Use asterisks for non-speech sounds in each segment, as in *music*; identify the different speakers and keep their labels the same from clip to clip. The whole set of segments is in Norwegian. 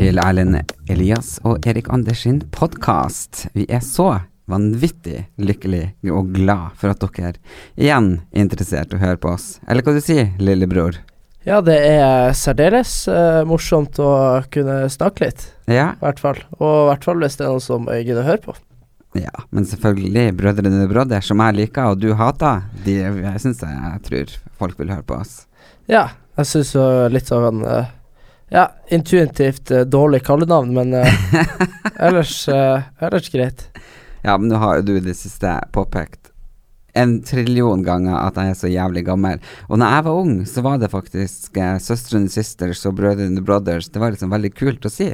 Speaker 1: til Erlend Elias og Erik Anders sin podkast. Vi er så vanvittig lykkelig og glad for at dere igjen er interessert i å høre på oss. Eller hva du sier, lillebror?
Speaker 2: Ja, det er særdeles uh, morsomt å kunne snakke litt,
Speaker 1: Ja?
Speaker 2: i hvert fall. Og i hvert fall hvis det er noen som gidder å høre på.
Speaker 1: Ja, men selvfølgelig Brødrene Brodder, som jeg liker og du hater, de, syns jeg, jeg tror folk vil høre på oss.
Speaker 2: Ja, jeg syns jo litt av en eh, Ja, intuitivt eh, dårlig kallenavn, men eh, *laughs* ellers, eh, ellers greit.
Speaker 1: Ja, men nå har jo du i det siste påpekt en trillion ganger at jeg er så jævlig gammel. Og når jeg var ung, så var det faktisk eh, Søstrene Sisters og Brødrene Brothers. Det var liksom veldig kult å si.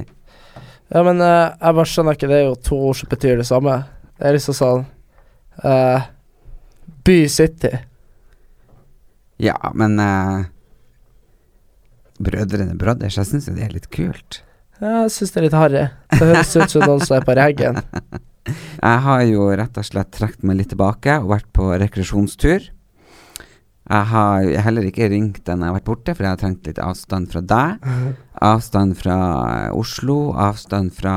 Speaker 2: Ja, men uh, jeg bare skjønner ikke, det er jo to ord som betyr det samme. Det er liksom sånn uh, By City.
Speaker 1: Ja, men eh, Brødrene Brothers, jeg syns jo det er litt kult.
Speaker 2: Ja, Jeg syns det er litt harry. Det høres ut som noen som er på reggen. *laughs*
Speaker 1: Jeg har jo rett og slett trukket meg litt tilbake og vært på rekreasjonstur. Jeg har heller ikke ringt den jeg har vært borte, for jeg har trengt litt avstand fra deg. Avstand fra Oslo, avstand fra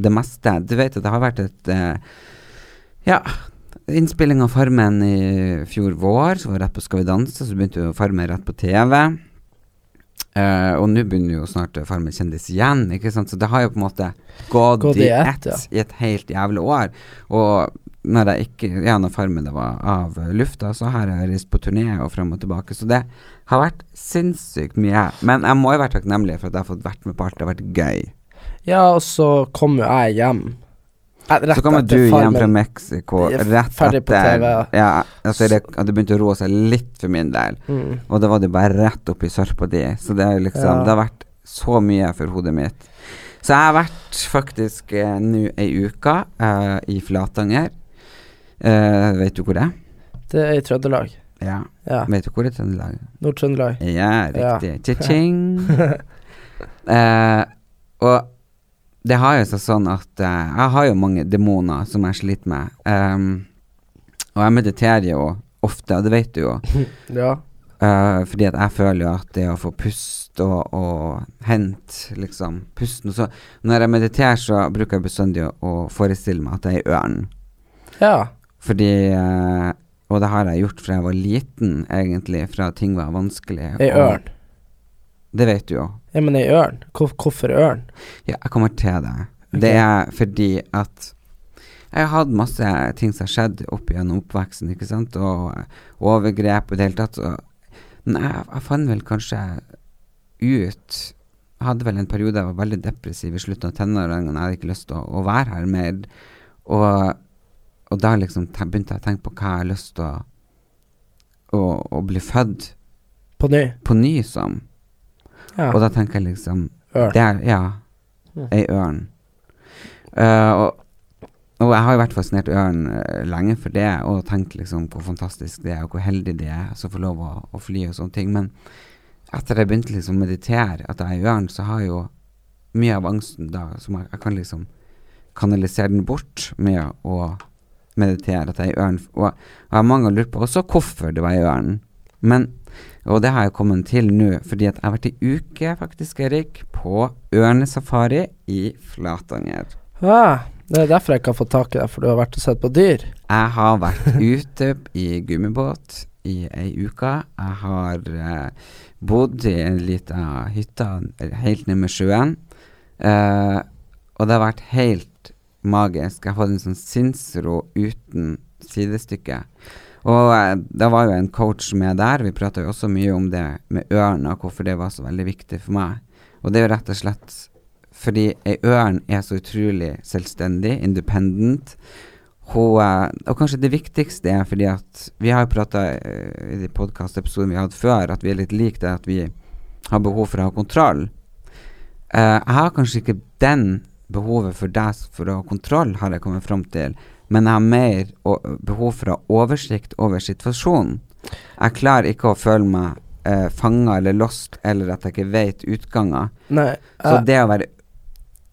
Speaker 1: det meste. Du vet at det har vært et eh, Ja, innspilling av Farmen i fjor vår, så var jeg rett på Skal vi danse, så begynte jo Farmen rett på TV. Eh, og nå begynner jo snart Farmen kjendis igjen, ikke sant. Så det har jo på en måte gått,
Speaker 2: Gått
Speaker 1: i
Speaker 2: ett,
Speaker 1: ett
Speaker 2: ja.
Speaker 1: i et helt jævlig år. Og når jeg ikke Ja, når Farmen det var av lufta, så har jeg reist på turné og frem og tilbake. Så det har vært sinnssykt mye. Men jeg må jo være takknemlig for at jeg har fått vært med på alt. Det har vært gøy.
Speaker 2: Ja, og så kom jo jeg hjem.
Speaker 1: Så kommer du hjem fra Mexico rett etter
Speaker 2: ja.
Speaker 1: Ja, altså det begynte begynt å roe seg litt for min del.
Speaker 2: Mm.
Speaker 1: Og da var det bare rett opp i sørpa di. Så det liksom
Speaker 2: Ja.
Speaker 1: Det har vært så mye for hodet mitt. Så jeg har vært faktisk eh, nå ei uke eh, i Flatanger. Eh, vet du hvor det er?
Speaker 2: Det er i Trøndelag.
Speaker 1: Ja.
Speaker 2: Ja.
Speaker 1: Vet du hvor det er Trøndelag?
Speaker 2: Nord-Trøndelag.
Speaker 1: Ja,
Speaker 2: Ja.
Speaker 1: riktig. Cha-ching. *laughs* eh, og det har jo seg sånn at uh, jeg har jo mange demoner som jeg sliter med. Um, og jeg mediterer jo ofte, og det vet du jo. *laughs*
Speaker 2: Ja.
Speaker 1: Uh, fordi at jeg føler jo at det å få pust og, og hente liksom pusten så Når jeg mediterer, så bruker jeg bestandig å, forestille meg at jeg er ørn.
Speaker 2: Ja.
Speaker 1: Fordi uh, Og det har jeg gjort fra jeg var liten, egentlig, fra ting var vanskelig.
Speaker 2: Ei ørn.
Speaker 1: Det vet du jo.
Speaker 2: Ja, men ei ørn? Hvor, hvorfor ørn?
Speaker 1: Ja, jeg kommer til det. Det er fordi at jeg har hatt masse ting som har skjedd opp gjennom oppveksten, ikke sant, og eh, overgrep og i det hele tatt. Og, men jeg, jeg fant vel kanskje ut Jeg hadde vel en periode jeg var veldig depressiv i slutten av tenårene. Jeg hadde ikke lyst til å, å være her mer. Og, og da liksom te- begynte jeg å tenke på hva jeg har lyst til å, å, å bli født
Speaker 2: På ny?
Speaker 1: på ny som.
Speaker 2: Ja.
Speaker 1: Og da tenker jeg liksom
Speaker 2: Ørn.
Speaker 1: det er, ja. Ei ørn. Uh, og, og jeg har jo vært fascinert ørn eh, lenge for det, og tenkt liksom hvor fantastisk det er, og hvor heldig det er som får lov å, å fly og sånne ting. Men etter jeg begynte liksom å meditere at jeg er ørn, så har jeg jo mye av angsten da som jeg, jeg kan liksom kanalisere den bort med å meditere at jeg er ørn. Og, og jeg har mange ganger lurt på også hvorfor det var ei ørn. Men og det har jeg kommet til nå, fordi at jeg har vært i uke, faktisk, Erik, på ørnesafari i Flatanger.
Speaker 2: Ah, det er derfor jeg ikke har fått tak i deg, for du har vært og sett på dyr.
Speaker 1: Jeg har vært ute i gummibåt i ei uke. Jeg har eh, bodd i en lita hytte helt nede med sjøen. Eh, og det har vært helt magisk. Jeg har fått en sånn sinnsro uten sidestykke. Og eh, det var jo en coach med der. Vi prata jo også mye om det med ørn, og hvorfor det var så veldig viktig for meg. Og det er jo rett og slett fordi ei ørn er så utrolig selvstendig, independent. Hun, eh, og kanskje det viktigste er fordi at vi har jo prata uh, i de podkastepisodene vi hatt før, at vi er litt like det at vi har behov for å ha kontroll. Eh, jeg har kanskje ikke den behovet for deg for å ha kontroll, har jeg kommet fram til, men jeg har mer behov for å ha oversikt over situasjonen. Jeg klarer ikke å føle meg eh, fanga eller lost, eller at jeg ikke vet utganger.
Speaker 2: Nei,
Speaker 1: Så
Speaker 2: jeg,
Speaker 1: det å være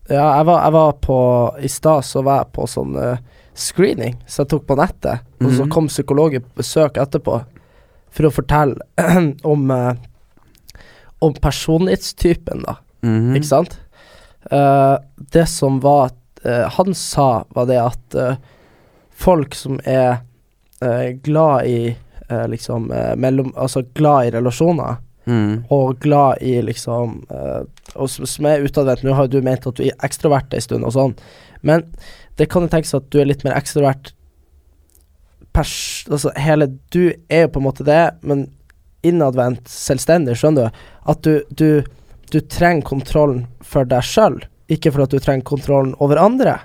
Speaker 2: ja, jeg var, jeg var på I stad så var jeg på sånn uh, screening som jeg tok på nettet, og så
Speaker 1: Mhm.
Speaker 2: kom psykologen på besøk etterpå for å fortelle *clears throat* om uh, Om personlighetstypen, da.
Speaker 1: Mhm.
Speaker 2: Ikke sant? Uh, det som var uh, Han sa, var det at folk som er eh, glad i eh, liksom eh, mellom Altså glad i relasjoner,
Speaker 1: Mm.
Speaker 2: og glad i liksom eh, Og som, som er utadvendt Nå har jo du ment at du er ekstrovert en stund og sånn, men det kan jo tenkes at du er litt mer ekstrovert pers... Altså hele Du er jo på en måte det, men innadvendt, selvstendig, skjønner du? At du, du, du trenger kontrollen for deg sjøl, ikke for at du trenger kontrollen over andre.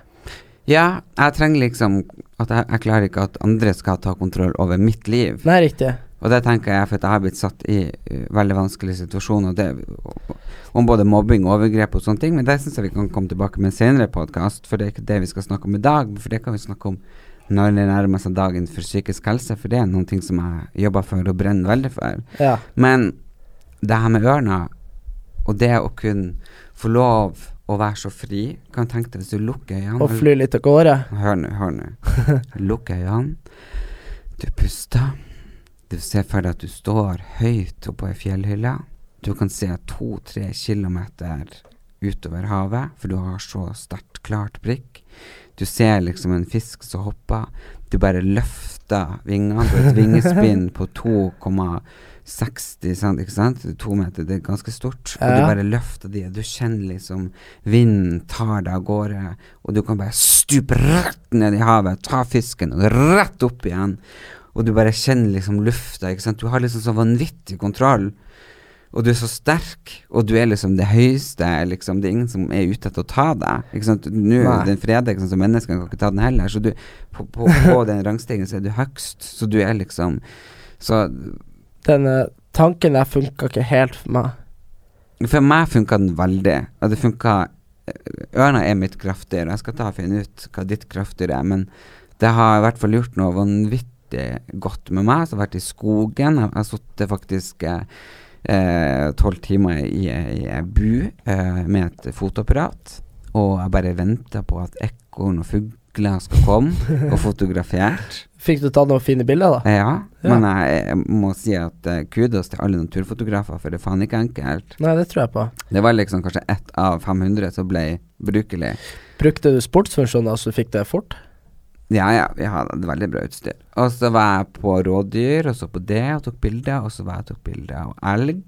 Speaker 1: Ja, jeg trenger liksom at jeg, jeg klarer ikke at andre skal ta kontroll over mitt liv.
Speaker 2: Nei, riktig.
Speaker 1: Og det tenker jeg for jeg har blitt satt i uh, veldig vanskelige situasjoner det, om både mobbing og overgrep og sånne ting, men det syns jeg vi kan komme tilbake med en senere podkast, for det er ikke det vi skal snakke om i dag. For det kan vi snakke om når det nærmer seg dagen for psykisk helse, for det er noen ting som jeg jobber for og brenner veldig for.
Speaker 2: Ja.
Speaker 1: Men det her med ørna, og det å kunne få lov å være så fri Kan tenke deg hvis du lukker øynene
Speaker 2: Og fly litt av gårde.
Speaker 1: Hør nå, hør nå. *laughs* Lukk øynene. Du puster. Du ser for deg at du står høyt oppå ei fjellhylle. Du kan se to-tre kilometer utover havet, for du har så sterkt klart blikk. Du ser liksom en fisk som hopper. Du bare løfter vingene. Du et vingespinn på 2,60 sant, ikke sant? To meter, det er ganske stort. Og du bare løfter de, du kjenner liksom vinden tar deg av gårde, og du kan bare stupe rett ned i havet, ta fisken, og rett opp igjen. Og du bare kjenner liksom lufta, ikke sant. Du har liksom så vanvittig kontroll. Og du er så sterk, og du er liksom det høyeste, liksom. Det er ingen som er ute etter å ta deg. Ikke sant. Nå
Speaker 2: Nei.
Speaker 1: den fredag, som menneskene kan ikke ta den heller. Så du, på, på, på *laughs* den rangstigen så er du høgst. Så du er liksom Så
Speaker 2: Den eh, tanken der funka ikke helt for meg.
Speaker 1: For meg funka den veldig. Og det funka Ørna er mitt kraftdyr, og jeg skal ta og finne ut hva ditt kraftdyr er. Men det har i hvert fall gjort noe vanvittig godt med meg. Så jeg har vært i skogen. Jeg har sittet faktisk eh, tolv timer i ei bu eh, med et fotoapparat. Og jeg bare venta på at ekorn og fugler skal komme, *laughs* og fotografert.
Speaker 2: Fikk du tatt noen fine bilder, da?
Speaker 1: Ja,
Speaker 2: Ja.
Speaker 1: men jeg, jeg må si at eh, kudos til alle naturfotografer, for det er faen ikke enkelt.
Speaker 2: Nei, det tror jeg på.
Speaker 1: Det var liksom kanskje ett av 500 som ble brukelig.
Speaker 2: Brukte du sportsfunksjoner så du fikk det fort?
Speaker 1: Ja, ja, vi hadde veldig bra utstyr. Og så var jeg på rådyr, og så på det, og tok bilder. Og så var jeg tok bilder av elg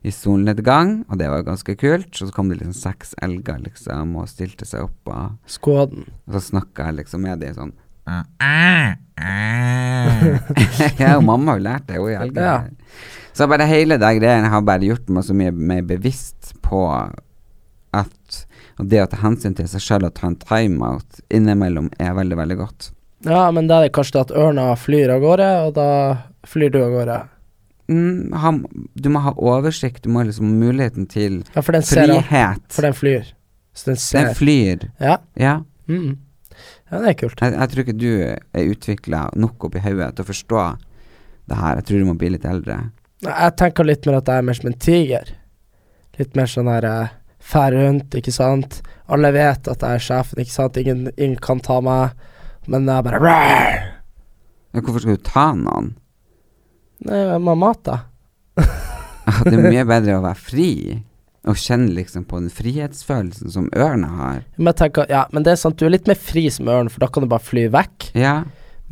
Speaker 1: i solnedgang, og det var ganske kult. Så kom det liksom seks elger, liksom, og stilte seg opp, og,
Speaker 2: Skåden.
Speaker 1: og så snakka jeg liksom med dem sånn *laughs* Ja, og mamma har jo lært det, hun er elger.
Speaker 2: Ja.
Speaker 1: Så bare hele den greien har bare gjort meg så mye mer bevisst på at og det å ta hensyn til seg sjøl og ta en timeout innimellom er veldig, veldig godt.
Speaker 2: Ja, men da er det kanskje at ørna flyr av gårde, og da flyr du av gårde.
Speaker 1: Mm, ha, du må ha oversikt, du må liksom ha muligheten til
Speaker 2: Ja, for den ser
Speaker 1: frihet.
Speaker 2: For den flyr. Så den ser.
Speaker 1: Den flyr.
Speaker 2: Ja.
Speaker 1: Ja.
Speaker 2: Mm. Ja, det er kult.
Speaker 1: Jeg, jeg tror ikke du er utvikla nok oppi hodet til å forstå det her. Jeg tror du må bli litt eldre.
Speaker 2: Jeg tenker litt mer at jeg er mer som en tiger. Litt mer sånn her eh, Fær rundt, ikke sant. Alle vet at jeg er sjefen, ikke sant. Ingen, ingen kan ta meg. Men jeg bare Rar!
Speaker 1: Men hvorfor skal du ta noen?
Speaker 2: Nei, jeg må ha mat, da.
Speaker 1: Det er mye *laughs* bedre å være fri og kjenne liksom på den frihetsfølelsen som ørna har.
Speaker 2: Men tenker, ja, men det er sant, du er litt mer fri som ørn, for da kan du bare fly vekk.
Speaker 1: Ja,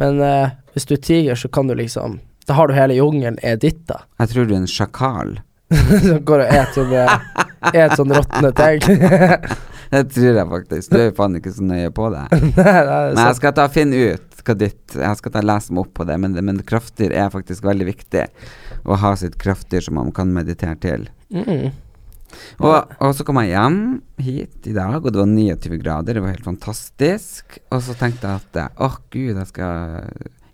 Speaker 2: Men uh, hvis du er tiger, så kan du liksom Da har du hele jungelen er ditt, da.
Speaker 1: jeg tror du er en sjakal. *laughs*
Speaker 2: Som går og et sånn eh, Et sånn råtne ting. *laughs* *laughs*
Speaker 1: det tror jeg faktisk. Du er jo faen ikke så nøye på det. *laughs*
Speaker 2: Nei,
Speaker 1: Men jeg skal ta finne ut hva ditt Jeg skal ta lese meg opp på det, men, det- men kraftdyr er faktisk veldig viktig. Å ha sitt kraftdyr som man kan meditere til.
Speaker 2: Mm.
Speaker 1: Og, og så kom jeg hjem hit i dag, og det var 29 grader. Det var helt fantastisk. Og så tenkte jeg at åh, åh gud, jeg skal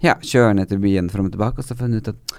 Speaker 1: ja, kjøre ned til byen fram og tilbake. Og så fant jeg ut at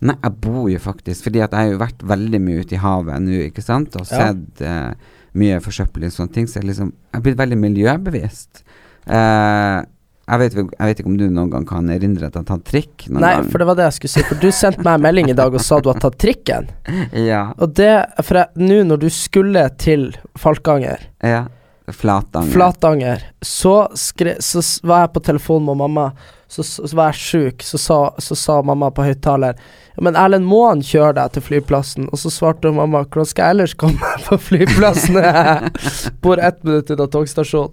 Speaker 1: nei, jeg bor jo faktisk Fordi at jeg har jo vært veldig mye ute i havet nå, ikke sant, og
Speaker 2: Ja.
Speaker 1: sett eh, mye forsøpling og sånne ting, så jeg liksom Jeg er blitt veldig miljøbevisst. Eh, jeg, vet, jeg vet ikke om du noen gang kan erindre at jeg har tatt trikk?
Speaker 2: Nei,
Speaker 1: gang?
Speaker 2: for det var det jeg skulle si. For du sendte meg en melding i dag og sa du har tatt trikken. *laughs*
Speaker 1: Ja.
Speaker 2: Og det For nå når du skulle til Falkanger,
Speaker 1: ja. Flatanger.
Speaker 2: Flatanger, så, skre, så var jeg på telefonen med mamma. Så, så, var jeg sjuk, så sa, så sa mamma på høyttaler men Erlend, må han kjøre deg til flyplassen? Og så svarte mamma hvordan skal jeg ellers komme på flyplassen? Jeg *laughs* bor ett minutt unna togstasjonen.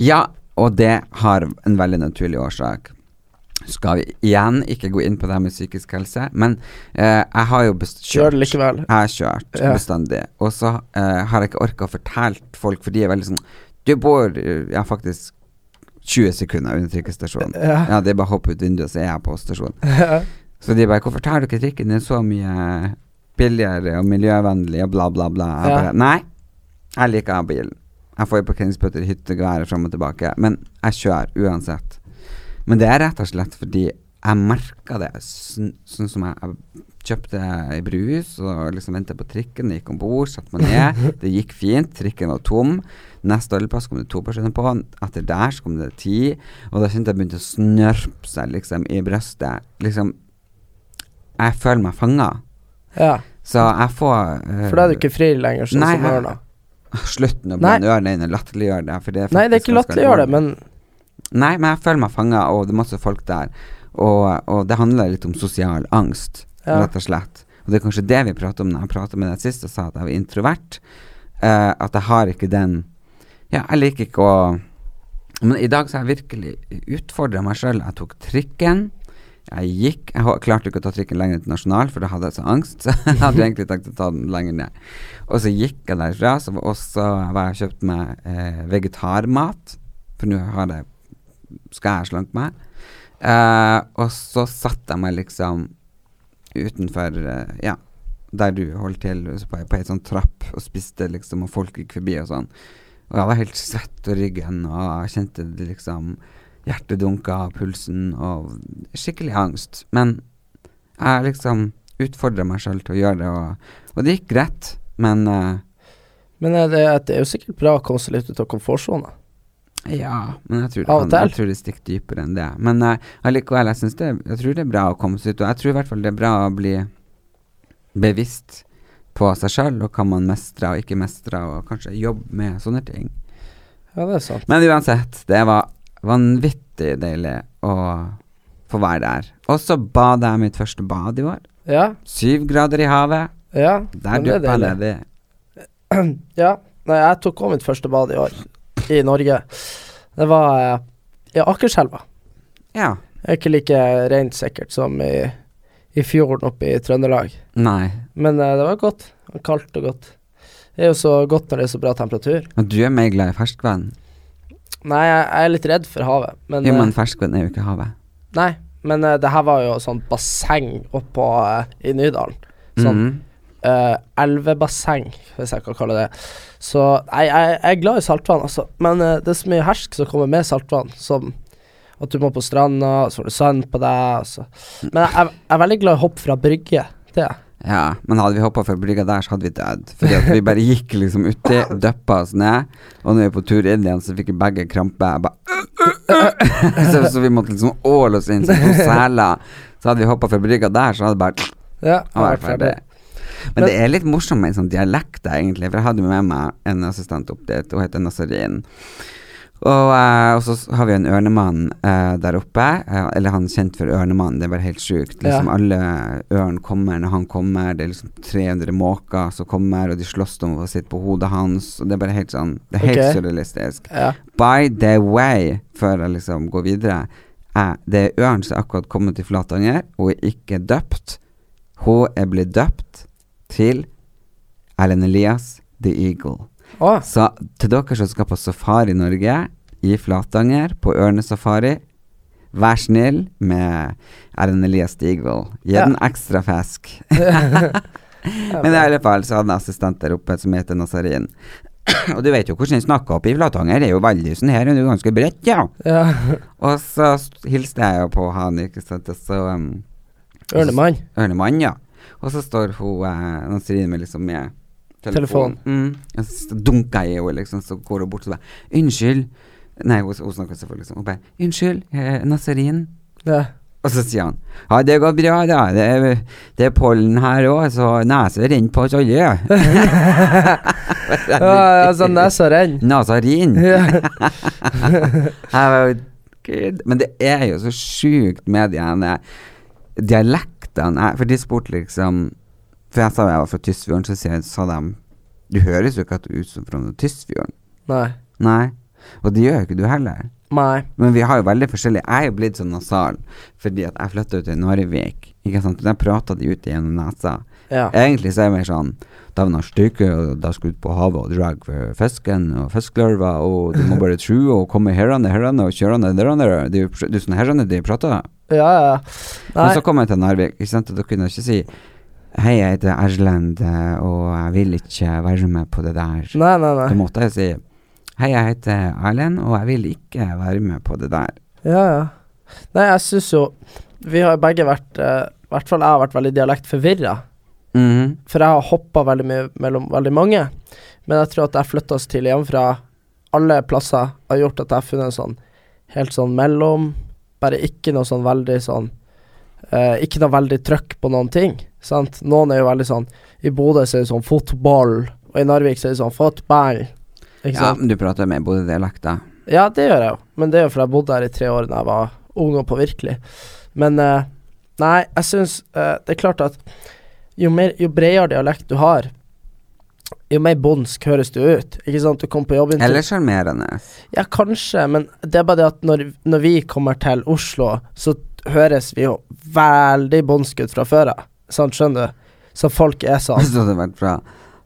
Speaker 1: Ja, og det har en veldig naturlig årsak. Skal vi igjen ikke gå inn på det her med psykisk helse, men eh, jeg har jo best
Speaker 2: Kjør likevel.
Speaker 1: Jeg har kjørt
Speaker 2: Ja.
Speaker 1: bestandig, og så eh, har jeg ikke orka å fortelle folk, for de er veldig sånn Du bor ja, faktisk 20 sekunder under trikkestasjonen.
Speaker 2: Ja.
Speaker 1: Ja, det er bare å hoppe ut vinduet, så er jeg på stasjonen. Så de bare 'Hvorfor tar du ikke trikken? Den er så mye billigere og miljøvennlig og bla, bla, bla. Jeg
Speaker 2: Ja.
Speaker 1: bare Nei, jeg liker bilen. Jeg får jo parkeringsbøter i hyttegeværet fram og tilbake, men jeg kjører uansett. Men det er rett og slett fordi jeg merka det, sånn sånn som jeg, jeg kjøpte ei brus og liksom venta på trikken, gikk om bord, satte meg ned, *laughs* det gikk fint, trikken var tom. Neste ølpass kom det to personer på, etter der så kom det ti, og da kjente jeg begynte å snørpe seg liksom i brøstet. Liksom Jeg føler meg fanga.
Speaker 2: Ja,
Speaker 1: Så jeg får uh,
Speaker 2: for da er du ikke fri lenger, sånn
Speaker 1: Nei,
Speaker 2: som Ørna.
Speaker 1: Slutt å
Speaker 2: Nei.
Speaker 1: blande og latterliggjøre det. Det
Speaker 2: Nei, det er ikke latterliggjør det, men
Speaker 1: Nei, men jeg føler meg fanga, og det er masse folk der. Og, og det handler litt om sosial angst,
Speaker 2: Ja.
Speaker 1: rett og slett. Og det er kanskje det vi prater om når jeg prater med deg sist og sa at jeg var introvert. Uh, at jeg har ikke den Ja, jeg liker ikke å Men i dag så har jeg virkelig utfordra meg sjøl. Jeg tok trikken. Jeg gikk Jeg klarte ikke å ta trikken lenger til Nasjonal, for da hadde jeg så angst. *laughs* Så jeg hadde egentlig tenkt å ta den lenger ned. Og så gikk jeg derfra, så, og så var jeg kjøpt meg eh, vegetarmat. For nå har jeg skal jeg slanke meg. Eh, og så satte jeg meg liksom utenfor eh, Ja, der du holdt til, på, på ei sånn trapp og spiste, liksom, og folk gikk forbi og sånn. Og jeg var helt svett og ryggen, og jeg kjente det liksom Hjertet dunka, pulsen og skikkelig angst. Men jeg liksom utfordra meg sjøl til å gjøre det, og, og det gikk greit. Men uh,
Speaker 2: Men det, det er jo sikkert bra å komme seg litt ut av komfortsona.
Speaker 1: Ja, men jeg tror, kan, jeg tror det stikker dypere enn det. Men uh, allikevel, jeg, synes det, jeg tror det er bra å komme seg ut. Og jeg tror i hvert fall det er bra å bli bevisst på seg sjøl, og hva man mestrer og ikke mestrer, og kanskje jobbe med sånne ting.
Speaker 2: Ja, det er sant.
Speaker 1: Men uansett, det var vanvittig deilig å få være der. Og så badet jeg mitt første bad i år.
Speaker 2: Ja,
Speaker 1: Syv grader i havet.
Speaker 2: ja.
Speaker 1: Der
Speaker 2: men det er
Speaker 1: duppa nedi. *clears throat*
Speaker 2: Ja. Nei, jeg tok òg mitt første bad i år, i Norge. Det var eh, i Akerselva.
Speaker 1: Ja.
Speaker 2: Det er ikke like rent sikkert som i, i fjorden oppe i Trøndelag.
Speaker 1: Nei.
Speaker 2: Men uh, det var godt. Kaldt og godt. Det er jo så godt når det er så bra temperatur.
Speaker 1: Og du er mer glad i ferskvann.
Speaker 2: Nei, jeg, jeg er litt redd for havet, men,
Speaker 1: Jo,
Speaker 2: eh,
Speaker 1: men ferskvann er jo ikke havet.
Speaker 2: Nei, men uh, det her var jo sånn basseng oppå uh, i Nydalen. Sånn
Speaker 1: mm
Speaker 2: -hmm. uh, elvebasseng, hvis jeg kan kalle det Så nei, jeg, jeg er glad i saltvann, altså. Men eh, det er så mye hersk som kommer med saltvann, som at du må på stranda, så har du sand på deg. Altså. Men jeg, jeg, er veldig glad i å hoppe fra brygge. Det er jeg.
Speaker 1: Ja, men hadde vi hoppa fra brygga der, så hadde vi dødd. Fordi at vi bare gikk liksom uti, *laughs* døppa oss ned, og når vi er på tur inn igjen, så fikk vi begge krampe. Jeg Bare *laughs* så, så vi måtte liksom åle oss inn som to seler. Så hadde vi hoppa fra brygga der, så hadde det bare
Speaker 2: Ja,
Speaker 1: vært
Speaker 2: er ferdig.
Speaker 1: Men, Men det er litt morsomt med en sånn dialekt, egentlig. For jeg hadde med meg en assistent opp dit, hun heter Nazarin. Og, og så har vi en ørnemann uh, der oppe. Uh, eller han er kjent for ørnemannen, det er bare helt sjukt. Liksom
Speaker 2: Ja.
Speaker 1: Alle ørn kommer når han kommer. Det er liksom 300 måker som kommer, og de slåss om å sitte på hodet hans. Og det er bare helt sånn Det er helt
Speaker 2: okay.
Speaker 1: surrealistisk.
Speaker 2: Ja.
Speaker 1: By the way, før jeg liksom går videre Det er ørn som er akkurat kommet til Flatanger, og er ikke døpt. Hun er blitt døpt til Erlend Elias The Eagle.
Speaker 2: Å,
Speaker 1: Så til dere som skal på safari i Norge, i Flatanger, på ørnesafari, vær snill med Erlend Elias Stigvold. Gi
Speaker 2: Ja.
Speaker 1: den ekstra fisk. *laughs* Men i alle fall så hadde jeg assistent der oppe som heter Nazarin. Og du vet jo hvordan den snakker oppe i Flatanger. Det er jo veldig sånn her, det er jo ganske bredt, ja.
Speaker 2: ja.
Speaker 1: Og så st- hilste jeg jo på han, ikke sant, og så um,
Speaker 2: Ørnemann.
Speaker 1: Ørnemann, ja. Og så står hun eh, Nazarin med liksom med
Speaker 2: Telefon.
Speaker 1: Mm. Så dunker jeg i henne, liksom, så går hun bort og bare Unnskyld. Nei, hun, hun snakker selvfølgelig sånn. Hun bare Unnskyld, eh, Nazarin.
Speaker 2: Ja.
Speaker 1: Og så sier han Ja, det går bra, da. Det er, det er pollen her òg, så nesa renner på oss alle. *laughs*
Speaker 2: ja, altså nesa *laughs* renner. *laughs*
Speaker 1: Gud. Men det er jo så sjukt med de dialektene. For de spurte liksom For jeg sa jeg var fra Tysfjorden, så sier- sa de Du høres jo ikke ut som fra Tysfjorden.
Speaker 2: Nei.
Speaker 1: Nei. Og det gjør jo ikke du heller.
Speaker 2: Nei.
Speaker 1: Men vi har jo veldig forskjellig Jeg er jo blitt sånn nasal fordi at jeg flytta ut til Narvik. Ikke sant? Der prata de ut gjennom nesa.
Speaker 2: Ja.
Speaker 1: Egentlig så er jeg mer sånn Dæven har stykke, og da skal du ut på havet og drag for fisken og fiskelarver, og du må bare tro og komme herrene, herrene og kjørende derene. Det er jo det sånn herrene de prater.
Speaker 2: Ja, ja. Nei.
Speaker 1: Men så kom jeg til Narvik, ikke sant, og da kunne jeg ikke si Hei, jeg heter Erlend, eh, og jeg vil ikke være med på det der.
Speaker 2: Nei, nei,
Speaker 1: Da
Speaker 2: nei.
Speaker 1: måtte jeg si Hei, jeg heter Erlend, og jeg vil ikke være med på det der.
Speaker 2: Ja, ja. Nei, jeg syns jo Vi har begge vært I I hvert fall jeg har vært veldig dialektforvirra.
Speaker 1: Mhm.
Speaker 2: For jeg har hoppa veldig mye mellom veldig mange. Men jeg tror at jeg flytta oss til hjemmefra alle plasser har gjort at jeg har funnet en sånn helt sånn mellom. Bare ikke noe sånn veldig sånn uh, Ikke noe veldig trøkk på noen ting. Sant? Noen er jo veldig sånn I Bodø så er det sånn fotball, og i Narvik så er det sånn fotball. Ikke
Speaker 1: Ja,
Speaker 2: sant?
Speaker 1: men du prater med både dialekter.
Speaker 2: Ja, det gjør jeg jo, men det er jo fordi jeg bodde her i tre år da jeg var ung og påvirkelig. Men eh, nei, jeg syns eh, det er klart at jo, mer, jo bredere dialekt du har, jo mer bondsk høres du ut. Ikke sant? Du kommer på jobb
Speaker 1: Eller sjarmerende.
Speaker 2: Ja, kanskje, men det er bare det at når, når vi kommer til Oslo, så høres vi jo veldig bondsk ut fra før av. Sant, skjønner du? Så folk er sånn *laughs*
Speaker 1: Hvis det hadde vært fra,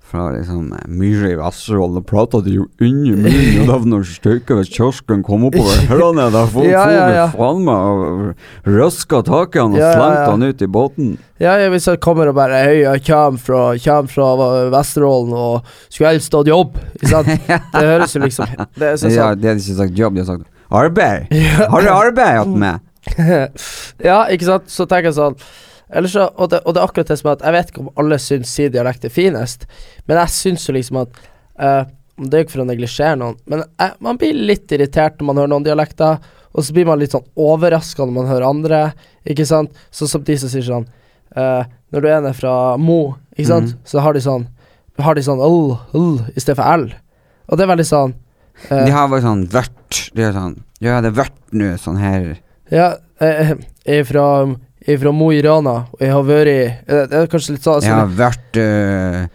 Speaker 1: fra liksom eh, Myhre i Vesterålen, da prata jo Under munnen, og da noen støyka ved kiosken kom oppover hørene, der folk *laughs*
Speaker 2: Ja, ja, ja.
Speaker 1: faen meg og røska tak i han og
Speaker 2: Ja,
Speaker 1: slengte han ut i båten.
Speaker 2: Ja, ja, hvis jeg kommer og bare Hei, jeg kommer fra, kommer fra Vesterålen og skulle helst hatt jobb. Ikke sant? *laughs* Det høres jo liksom Det er sånn
Speaker 1: Ja, de hadde ikke sagt jobb, de hadde sagt arbeid. Har du arbeid hatt med?
Speaker 2: ja, ikke sant? Så tenker jeg sånn så, og, det, og det er akkurat det som at jeg vet ikke om alle syns sin dialekt er finest, men jeg syns jo liksom at uh, Det er jo ikke for å neglisjere noen, men jeg, man blir litt irritert når man hører noen dialekter, og så blir man litt sånn overraska når man hører andre, ikke sant? Sånn som de som sier sånn uh, Når du er nede fra Mo, ikke sant,
Speaker 1: Mhm.
Speaker 2: så har de sånn Har de sånn l, l i stedet for l, og det er veldig sånn uh,
Speaker 1: De har bare sånn vørt. De er sånn Ja, det er vørt nå, sånn her.
Speaker 2: Ja, uh, jeg er fra, Mo i Rana, og jeg har vært Det er kanskje litt sånn
Speaker 1: Jeg
Speaker 2: sånn-
Speaker 1: har vært øh,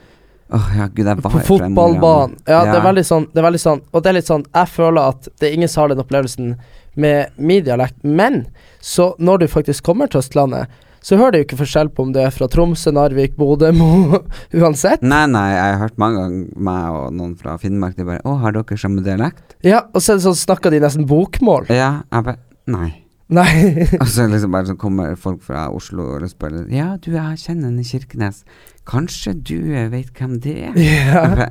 Speaker 1: Åh, ja, gud, jeg var
Speaker 2: På fotballbanen. Ja, det er veldig sånn Det er veldig sånn Og det er litt sånn Jeg føler at det er ingen som har den opplevelsen med min dialekt, men så når du faktisk kommer til Østlandet, så hører du ikke forskjell på om det er fra Tromsø, Narvik, Bodø, Mo *laughs* Uansett.
Speaker 1: Nei, nei, jeg har hørt mange ganger meg og noen fra Finnmark De bare 'Å, har dere samme dialekt?'
Speaker 2: Ja, og så det sånn snakker de nesten bokmål.
Speaker 1: Ja, jeg bare Nei.
Speaker 2: Nei. *laughs*
Speaker 1: Og så liksom bare så kommer folk fra Oslo og spør Ja, du, jeg kjenner en i Kirkenes. Kanskje du eh, vet hvem det er?
Speaker 2: Ja.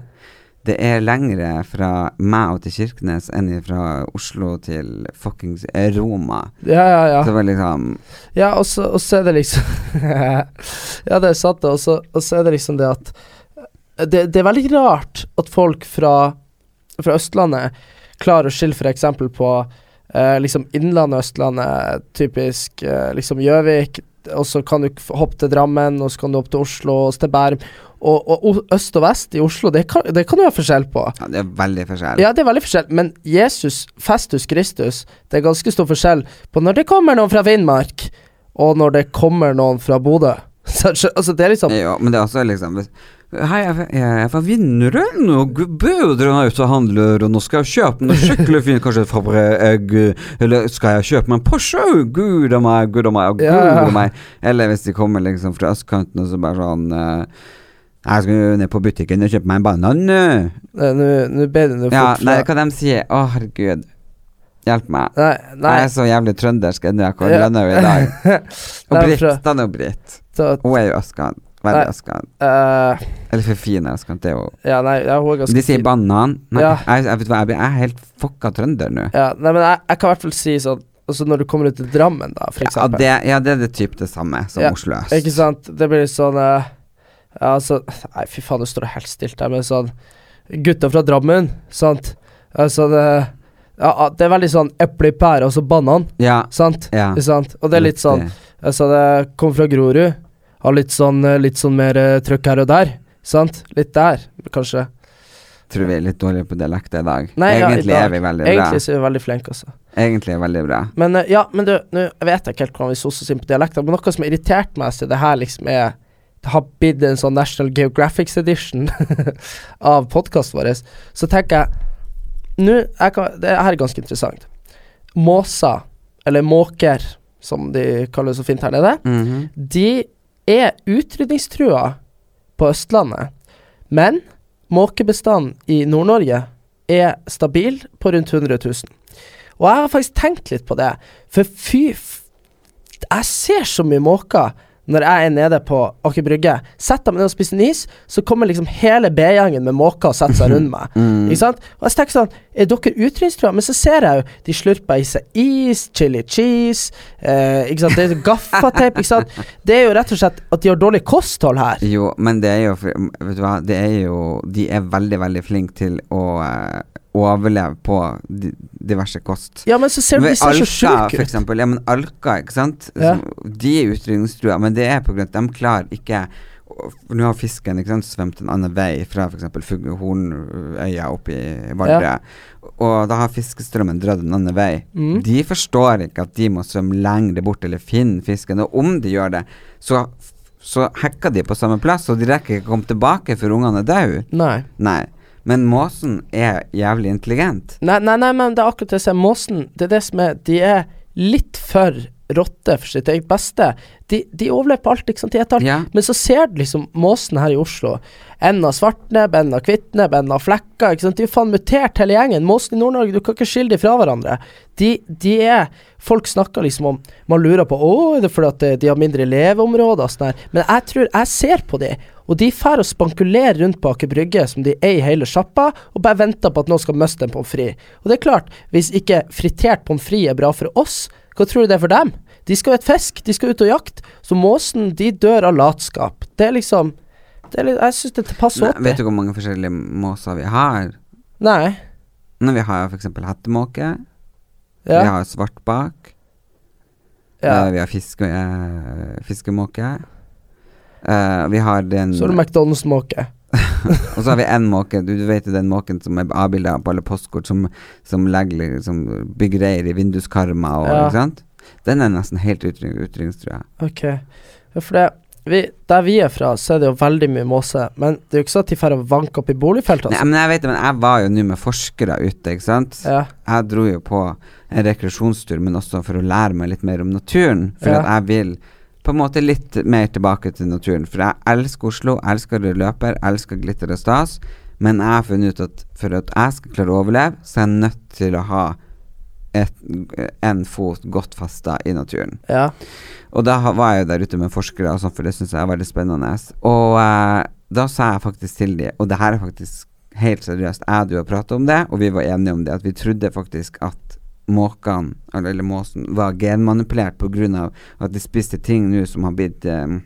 Speaker 1: Det er lengre fra meg og til Kirkenes enn fra Oslo til fuckings Roma.
Speaker 2: ja, ja, ja.
Speaker 1: Så det var liksom
Speaker 2: Ja, og så, og så er det liksom *laughs* Ja, det er sant, det. Og så, og så er det liksom det at det, det er veldig rart at folk fra, fra Østlandet klarer å skille f.eks. på eh, liksom Innlandet Østlandet, typisk eh, liksom Gjøvik, og så kan du hoppe til Drammen, og så kan du hoppe til Oslo, og så til Bærum. Og, og øst og vest i Oslo, det kan, det kan du ha forskjell på.
Speaker 1: Ja, det er veldig forskjell.
Speaker 2: Ja, det er veldig forskjell, men Jesus, Festus Kristus, det er ganske stor forskjell på når det kommer noen fra Finnmark, og når det kommer noen fra Bodø. *laughs* Altså, det er liksom
Speaker 1: Ja, men det er også liksom Hei, jeg er fra- er Vinneren, og bødrene er ute og handler, og nå skal jeg kjøpe noe skikkelig fint, kanskje et fabreegg, eller skal jeg kjøpe meg en Porsche? Gud a meg, gud a meg, gud
Speaker 2: Ja, ja.
Speaker 1: a meg. Eller hvis de kommer liksom fra østkanten, og så bare sånn uh, Jeg skal ned på butikken og kjøpe meg en banan nå.
Speaker 2: Ber du
Speaker 1: Ja, nei, hva de sier Å, herregud. Hjelp meg.
Speaker 2: Nei, nei.
Speaker 1: Jeg er så jævlig trøndersk ennå. Jeg kan lønne henne i dag. *laughs* Og Britt, da nå Britt. Hun er jo østkant. Veldig
Speaker 2: Nei.
Speaker 1: østkant.
Speaker 2: eh,
Speaker 1: Eller for fin østkant, det er jo
Speaker 2: ja, nei, ja, hun er ganske
Speaker 1: De sier
Speaker 2: fin.
Speaker 1: banan. Nei,
Speaker 2: Ja.
Speaker 1: jeg, jeg vet hva, jeg blir- jeg er helt fucka trønder nå.
Speaker 2: Ja, nei, men jeg, jeg kan i hvert fall si sånn Altså når du kommer ut til Drammen, da, for
Speaker 1: Ja
Speaker 2: eksempel.
Speaker 1: det, ja, det er det typ det samme som
Speaker 2: Ja,
Speaker 1: Oslo øst.
Speaker 2: Ikke sant? Det blir litt sånn eh, Ja, altså Nei, fy faen, nå står det helt stilt der, men sånn Gutta fra Drammen, sant? Altså det ja, ja, det er veldig sånn eple i pære og så banan,
Speaker 1: Ja.
Speaker 2: sant?
Speaker 1: ja.
Speaker 2: Ikke sant? Og det er litt sånn
Speaker 1: Riktig.
Speaker 2: Altså, det kommer fra Grorud. Har litt sånn eh, Litt sånn mer eh, trøkk her og der, sant? Litt der, kanskje.
Speaker 1: Tror vi er litt dårlige på dialekter i dag.
Speaker 2: Nei, ja, i
Speaker 1: Egentlig
Speaker 2: dag.
Speaker 1: er vi veldig
Speaker 2: Egentlig
Speaker 1: bra.
Speaker 2: så er vi veldig flinke, altså.
Speaker 1: Egentlig er vi veldig bra.
Speaker 2: Men eh, ja, men du, nå vet jeg ikke helt hvordan vi soser oss inn på dialekter, men noe som har irritert meg, så det her liksom er Det har blitt en sånn National Geographics edition *laughs* av podkasten vår, så tenker jeg Nå Det her er ganske interessant. Måser, eller måker, som de kaller det så fint her nede,
Speaker 1: Mhm.
Speaker 2: de er utrydningstrua på Østlandet, men måkebestanden i Nord-Norge er stabil på rundt 100 000. Og jeg har faktisk tenkt litt på det, for fy Jeg ser så mye måker når jeg er nede på Aker Brygge. Setter meg ned og spiser en is, så kommer liksom hele B-gjengen med måker og setter seg rundt meg. *laughs*
Speaker 1: Mm.
Speaker 2: Ikke sant? Og jeg tenker sånn Er dere utrydningstrua? Men så ser jeg jo de slurper i seg is, chili cheese eh, Ikke sant? Det er gaffateip, ikke sant? Det er jo rett og slett at de har dårlig kosthold her.
Speaker 1: Jo, men det er jo Vet du hva, det er jo De er veldig, veldig flinke til å eh, overleve på diverse kost.
Speaker 2: Ja, men så ser du
Speaker 1: Men
Speaker 2: ser så sjuke ut.
Speaker 1: eksempel. Ja, men Alka, ikke sant.
Speaker 2: Ja.
Speaker 1: De er utrydningstrua, men det er på grunn av at de klarer ikke Nå har fisken ikke sant, svømt en annen vei fra f.eks. Hornøya opp i Vardø. Og da har fiskestrømmen dratt en annen vei.
Speaker 2: Mm.
Speaker 1: De forstår ikke at de må svømme lengre bort eller finne fisken. Og om de gjør det, så, så hacker de på samme plass, og de rekker ikke å komme tilbake før ungene er døde.
Speaker 2: Nei.
Speaker 1: Nei. Men måsen er jævlig intelligent.
Speaker 2: Nei, nei, nei, men det er akkurat det jeg sier. Måsen, det er det som er De er litt for rotte for sitt eget beste. De, de overlever alt, ikke sant. De alt.
Speaker 1: Ja.
Speaker 2: Men så ser du liksom måsen her i Oslo. En av svartnebb, en av kvittnebb, en av flekka. Ikke sant? De er faen mutert hele gjengen. Måsen i Nord-Norge, du kan ikke skille dem fra hverandre. De, de er Folk snakker liksom om Man lurer på Å, er det fordi at de har mindre leveområder og sånn her. Men jeg tror Jeg ser på de og de drar og spankulerer rundt på Aker Brygge som de eier hele sjappa, og bare venter på at noen skal miste en pommes frites. Og det er klart, hvis ikke fritert pommes frites er bra for oss, hva tror du det er for dem? De skal et fisk, de skal ut og jakte. Så måsen, de dør av latskap. Det er liksom det er litt, Jeg syns det passer opp.
Speaker 1: vet du hvor mange forskjellige måser vi har?
Speaker 2: Nei.
Speaker 1: Når vi har f.eks. hettemåke, vi har svartbak,
Speaker 2: ja.
Speaker 1: eh, vi har fiske, eh, fiskemåke. Eh, vi har den
Speaker 2: Så er det McDonald's-måke. *laughs*
Speaker 1: Og så har vi en måke, du, du vet den måken som er avbilda på alle postkort, som, som legger liksom bygger reir i vinduskarmer og
Speaker 2: Ja.
Speaker 1: ikke sant? Den er nesten helt utrydning- utrydningstrua.
Speaker 2: Ok. Ja, for det vi, Der vi er fra, så er det jo veldig mye måse. Men det er jo ikke sånn at de drar og vanker opp i boligfelt,
Speaker 1: Nei,
Speaker 2: altså.
Speaker 1: men jeg vet det, men jeg var jo nå med forskere ute, ikke sant?
Speaker 2: Ja.
Speaker 1: Jeg dro jo på en rekreasjonstur, men også for å lære meg litt mer om naturen. For
Speaker 2: Ja.
Speaker 1: at jeg vil på en måte litt mer tilbake til naturen. For jeg elsker Oslo, elsker rød løper, elsker glitter og stas. Men jeg har funnet ut at for at jeg skal klare å overleve, så er jeg nødt til å ha et, en fot godt festa i naturen.
Speaker 2: ja.
Speaker 1: Og da var jeg jo der ute med forskere, og sånt, for det syns jeg er veldig spennende. Og eh, da sa jeg faktisk til dem, og det her er faktisk helt seriøst, jeg og du har prata om det, og vi var enige om det, at vi trodde faktisk at måkene, eller, måsen, var genmanipulert pga. at de spiste ting nå som har blitt um,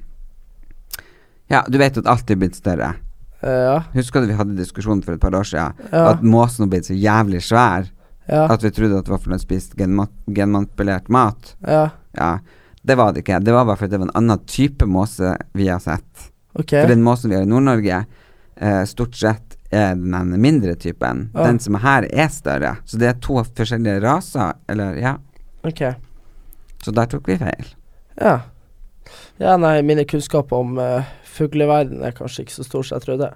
Speaker 1: Ja, du vet at alt er blitt større.
Speaker 2: Eh, ja.
Speaker 1: Husker du vi hadde diskusjon for et par år siden?
Speaker 2: Ja.
Speaker 1: At måsen har blitt så jævlig svær
Speaker 2: Ja.
Speaker 1: at vi trodde at den spiste genma genmanipulert mat.
Speaker 2: ja.
Speaker 1: Ja, det var det ikke. Det var bare fordi det var en annen type måse vi har sett.
Speaker 2: Ok.
Speaker 1: For den måsen vi har i Nord-Norge, eh, stort sett er den mindre typen.
Speaker 2: Ja.
Speaker 1: Den som er her, er større. Så det er to forskjellige raser, eller ja.
Speaker 2: Ok.
Speaker 1: Så der tok vi feil.
Speaker 2: Ja. Ja, nei, mine kunnskaper om uh, fugleverden er kanskje ikke så stor som jeg trodde.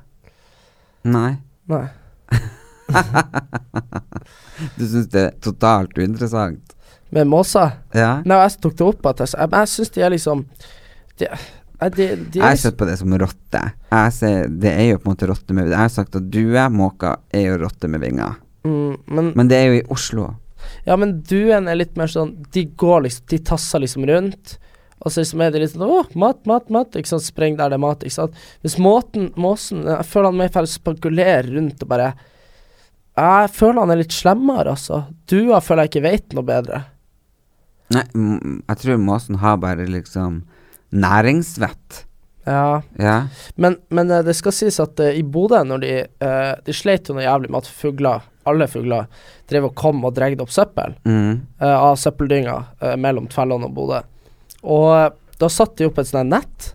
Speaker 1: Nei.
Speaker 2: Nei. *laughs*
Speaker 1: Du syns det er totalt uinteressant?
Speaker 2: Med måser?
Speaker 1: Ja?
Speaker 2: Nei, jeg tok det opp at jeg, jeg, jeg syns de er liksom de, Det de
Speaker 1: Jeg
Speaker 2: liksom,
Speaker 1: sett på det som rotte. Ser, det er jo på en måte rotte med Jeg har sagt at duemåker er jo rotte med vinger.
Speaker 2: mm, men,
Speaker 1: Men det er jo i Oslo.
Speaker 2: Ja, men duen er litt mer sånn De går liksom De tasser liksom rundt. Og så liksom er det litt sånn Å, mat, mat, mat. Ikke sant. Spreng der det er mat. Ikke sant. Hvis måten Måsen Jeg føler han mer får spankulere rundt og bare Jeg føler han er litt slemmere, altså. Dua føler jeg ikke vet noe bedre.
Speaker 1: Nei, jeg tror måsen har bare liksom næringsvett.
Speaker 2: Ja.
Speaker 1: Ja.
Speaker 2: Men, men eh, det skal sies at uh, i Bodø, når de uh, De sleit jo noe jævlig med at fugler, alle fugler, drev og kom og dregde opp søppel
Speaker 1: Mm.
Speaker 2: uh, av søppeldynga mellom Tvellån og Bodø. Og da satte de opp et sånt nett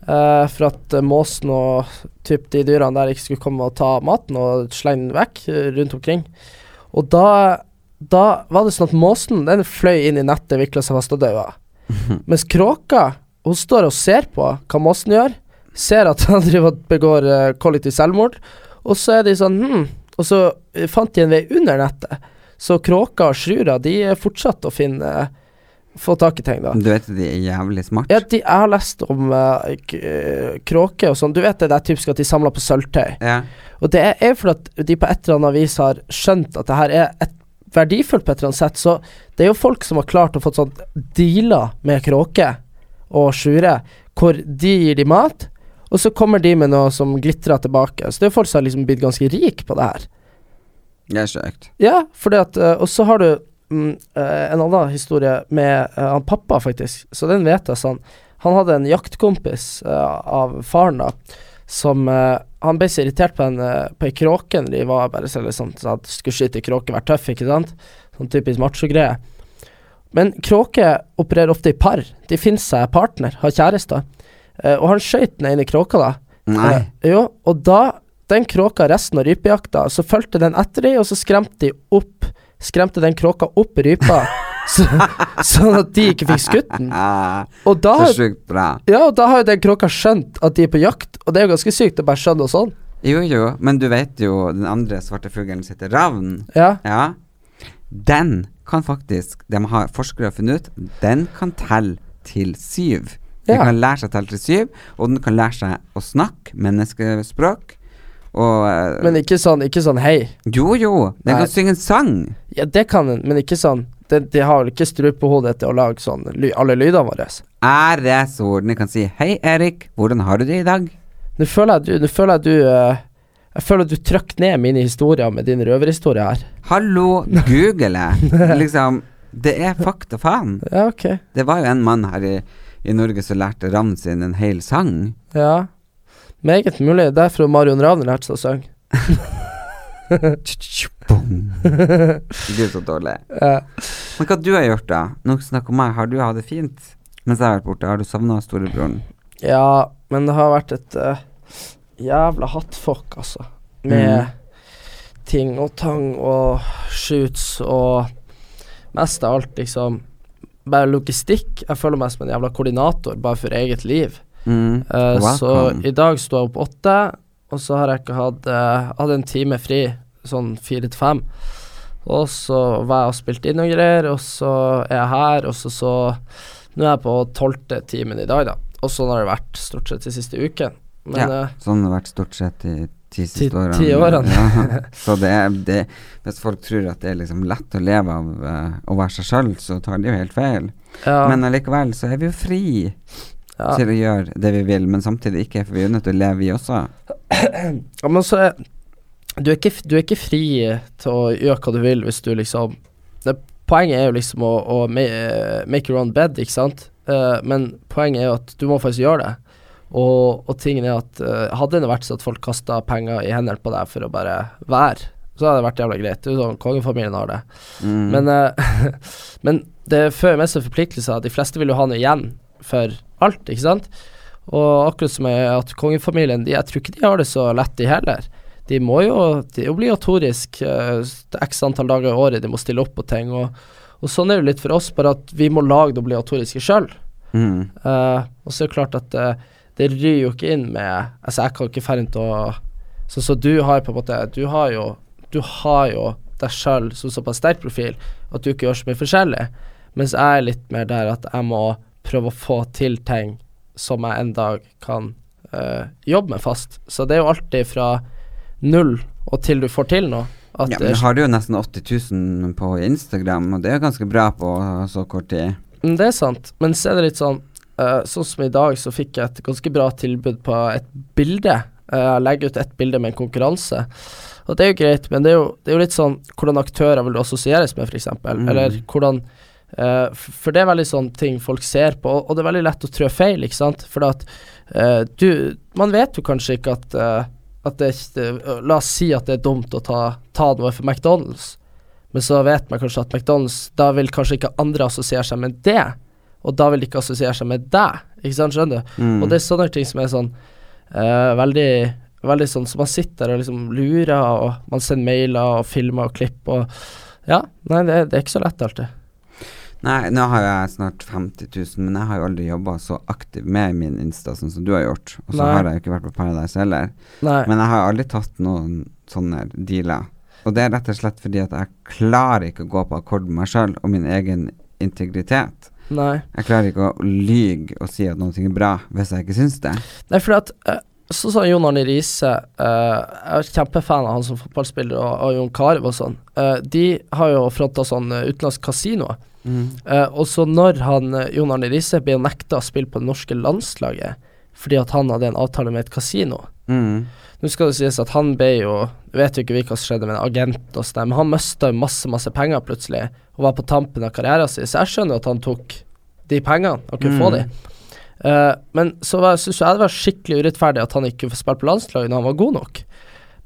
Speaker 2: for at måsen og typ de dyrene der ikke skulle komme og ta maten og slenge den vekk rundt omkring. Og da, da var det sånn at måsen den fløy inn i nettet, vikla seg fast og daua. Mens kråka, hun står og ser på hva Mossen gjør, ser at *laughs* han driver og begår eh, kollektiv selvmord, og så er de sånn hm, og så eh, fant de en vei under nettet. Så kråka og sjura, de eh, fortsatte å finne uh, få tak i ting, da.
Speaker 1: Du vet at de er jævlig smart.
Speaker 2: Ja, de, jeg har lest om uh, kråker og sånn. Du vet det er typisk at de samler på sølvtøy.
Speaker 1: Ja.
Speaker 2: Og det er, er fordi at de på et eller annet vis har skjønt at det her er et verdifullt på et eller annet sett. Så det er jo folk som har klart å få sånn dealer med kråker og sjure, hvor de gir de mat, og så kommer de med noe som glitrer tilbake. Så det er folk som har liksom blitt ganske rik på det her.
Speaker 1: Det er sjukt.
Speaker 2: Ja, fordi at eh, Og så har du mm, eh, en annen historie med uh, han pappa, faktisk. Så den vet jeg sånn. Han hadde en jaktkompis uh, av faren, da, som uh, Han ble så irritert på en, på ei kråke når de var bare så litt sånn skulle skyte kråke, være tøff, ikke sant? Sånn typisk macho-greie. Men kråker opererer ofte i par. De finner seg partner, har kjærester. Eh, og han skøyt den ene kråka, da.
Speaker 1: Nei.
Speaker 2: Eh, jo, og da den kråka resten av rypejakta, så fulgte den etter dem, og så skremte de opp Skremte den kråka opp rypa, *laughs* så, sånn at de ikke fikk skutt den. *laughs* Og da,
Speaker 1: så sjukt bra.
Speaker 2: ja, og da har jo den kråka skjønt at de er på jakt, og det er jo ganske sykt å bare skjønne noe sånn.
Speaker 1: Jo, jo, men du vet jo den andre svarte fuglen som heter ravn.
Speaker 2: Ja.
Speaker 1: Ja. Den kan faktisk De har forskere funnet ut Den kan telle til syv. Den
Speaker 2: Ja.
Speaker 1: kan lære seg å telle til syv, og den kan lære seg å snakke menneskespråk. Og eh,
Speaker 2: Men ikke sånn, ikke sånn hei.
Speaker 1: Jo, jo, den
Speaker 2: Nei.
Speaker 1: kan synge en sang.
Speaker 2: Ja, det kan den, men ikke sånn. De, de har vel ikke strupehodet til å lage sånn ly, alle lydene våre.
Speaker 1: Æresord. Den kan si 'Hei, Erik, hvordan har du det i dag?'
Speaker 2: Nå føler jeg du, nå føler jeg du eh, Jeg føler at du trykker ned mine historier med din røverhistorie her.
Speaker 1: Hallo, google. *laughs* liksom, det er fakta, faen.
Speaker 2: Ja, ok.
Speaker 1: Det var jo en mann her i, i Norge som lærte Ravn sin en hel sang.
Speaker 2: Ja. Meget mulig. Derfor Marion Ravn lært seg å synge. *laughs*
Speaker 1: Gud, så dårlig.
Speaker 2: Ja.
Speaker 1: Men hva du har gjort, da? Nå snakk om meg. Har du hatt det fint mens jeg har vært borte? Har du savna storebroren?
Speaker 2: Ja, men det har vært et eh, jævla hattfuck, altså. Med
Speaker 1: Mm.
Speaker 2: ting og tang og shoots og mest av alt, liksom Bare logistikk. Jeg føler meg som en jævla koordinator bare for eget liv.
Speaker 1: Mm.
Speaker 2: Eh, så i dag sto jeg opp åtte, og så har jeg ikke hatt uh, Hadde en time fri, sånn fire til fem. Og så var jeg og spilte inn noen greier, og så er jeg her, og så så Nå er jeg på tolvte timen i dag, da. Og sånn har det vært stort sett de siste uken. Men
Speaker 1: ja,
Speaker 2: eh,
Speaker 1: sånn har det vært stort sett i ti siste årene.
Speaker 2: ti årene.
Speaker 1: Ja. *laughs* Så det er det, Hvis folk tror at det er liksom lett å leve av uh, å være seg sjøl, så tar de jo helt feil.
Speaker 2: ja,
Speaker 1: Men allikevel så er vi jo fri
Speaker 2: ja.
Speaker 1: til å gjøre det vi vil, men samtidig ikke, for vi er nødt til å leve, vi også. *clears throat*
Speaker 2: Ja, men så er du er, ikke, du er ikke fri til å gjøre hva du vil hvis du liksom det, Poenget er jo liksom å, å eh, make your own bed, ikke sant? Uh, men poenget er jo at du må faktisk gjøre det. Og, og tingen er at uh, hadde det vært sånn at folk kasta penger i hendene på deg for å bare være, så hadde det vært jævla greit. Det er jo sånn kongefamilien har det.
Speaker 1: Mm.
Speaker 2: Men, uh, *laughs* men det fører med seg forpliktelser. De fleste vil jo ha noe igjen for alt, ikke sant? Og akkurat som at kongefamilien de, Jeg tror ikke de har det så lett, de heller. De må jo Det er obligatorisk uh, x antall dager i året de må stille opp på ting. Og, og sånn er det litt for oss, bare at vi må lage det obligatoriske sjøl.
Speaker 1: Mm.
Speaker 2: Uh, og så er det klart at det ryr jo ikke inn med Altså, jeg kan ikke dra til å så som du har på en måte Du har jo Du har jo deg sjøl som såpass sterk profil at du ikke gjør så mye forskjellig. Mens jeg er litt mer der at jeg må prøve å få til ting som jeg en dag kan øh, jobbe med fast. Så det er jo alltid fra null og til du får til noe.
Speaker 1: Ja, men har du jo nesten 80 000 på Instagram, og det er ganske bra på så kort tid.
Speaker 2: Mm, Det er sant, men så er det litt sånn eh, Sånn som i dag, så fikk jeg et ganske bra tilbud på et bilde. Eh, Jeg legger ut ett bilde med en konkurranse. Og det er jo greit, men det er jo, det er jo litt sånn hvordan aktører vil du assosieres med, f.eks.
Speaker 1: Mm.
Speaker 2: Eller hvordan uh, For det er veldig sånn ting folk ser på, og det er veldig lett å trå feil, ikke sant. For at uh, du Man vet jo kanskje ikke at at det, La oss si at det er dumt å ta, ta noe for McDonald's. Men så vet man kanskje at McDonald's Da vil kanskje ikke andre assosiere seg med det, og da vil de ikke assosiere seg med deg. Ikke sant, skjønner du?
Speaker 1: Mm.
Speaker 2: Og det er sånne ting som er sånn uh, veldig Veldig sånn Så man sitter og liksom lurer, og man sender mailer og filmer og klipp og Ja, nei, det, det er ikke så lett alltid.
Speaker 1: Nei, nå har jeg snart 50 000, men jeg har jo aldri jobba så aktivt med min Insta sånn som du har gjort. Og så har jeg jo ikke vært på Paradise heller.
Speaker 2: Nei.
Speaker 1: Men jeg har aldri tatt noen sånne dealer. Og det er rett og slett fordi at jeg klarer ikke å gå på akkord med meg sjøl og min egen integritet.
Speaker 2: Nei.
Speaker 1: Jeg klarer ikke å lyge og si at noe er bra hvis jeg ikke syns det.
Speaker 2: Nei, fordi at eh, Sånn som Jon Arne Riise uh, Jeg er kjempefan av han som fotballspiller, og, og Jon Carew og sånn. Uh, de har jo fronta sånn utenlandsk kasino. Eh, og så når han Jon Arne Riise blir nekta å spille på det norske landslaget fordi at han hadde en avtale med et kasino
Speaker 1: Mm.
Speaker 2: Nå skal det sies at han ble jo vet jo ikke hva som skjedde med en agent og sånn, men han mista masse, masse penger plutselig, og var på tampen av karrieren sin, så jeg skjønner jo at han tok de pengene og kunne få
Speaker 1: Mm.
Speaker 2: de. Uh, men så syns jeg det var skikkelig urettferdig at han ikke får spille på landslaget når han var god nok.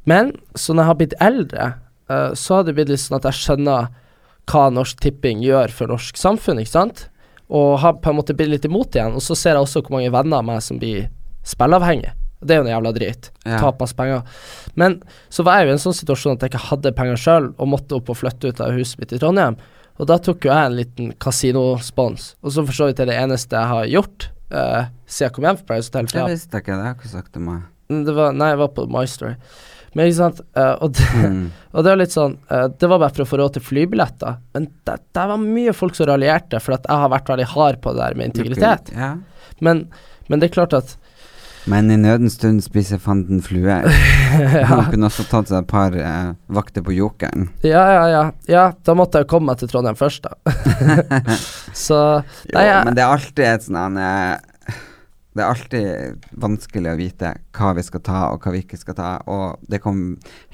Speaker 2: Men så når jeg har blitt eldre, uh, så har det blitt litt sånn at jeg skjønner hva Norsk Tipping gjør for norsk samfunn, ikke sant? Og har på en måte blitt litt imot igjen. Og så ser jeg også hvor mange venner av meg som blir spilleavhengige. Det er jo noe jævla drit.
Speaker 1: Ja.
Speaker 2: Tap masse penger. Men så var jeg jo i en sånn situasjon at jeg ikke hadde penger sjøl, og måtte opp og flytte ut av huset mitt i Trondheim. Og da tok jo jeg en liten kasinospons, og så for så vidt er det eneste jeg har gjort uh, siden jeg kom hjem fra Paradise Hotel.
Speaker 1: Det
Speaker 2: jeg-
Speaker 1: visste ikke, det har jeg ikke sagt til meg.
Speaker 2: Mm, det var, nei, jeg var på My Story. Men ikke sant, uh, og, det,
Speaker 1: Mm. *laughs*
Speaker 2: og det var litt sånn uh, Det var bare for å få råd til flybilletter. Men det, det var mye folk som raljerte, for at jeg har vært veldig hard på det der med integritet.
Speaker 1: Ja.
Speaker 2: Men, men det er klart at
Speaker 1: Men i nødens stund spiser fanden fluer. *laughs* Han kunne også tatt seg et par eh, vakter på jokeren.
Speaker 2: Ja, ja, ja. Ja, da måtte jeg komme meg til Trondheim først, da. *laughs* Så
Speaker 1: Jo,
Speaker 2: Nei, jeg,
Speaker 1: men det er alltid et sånn Det er alltid vanskelig å vite hva vi skal ta, og hva vi ikke skal ta. Og det kom,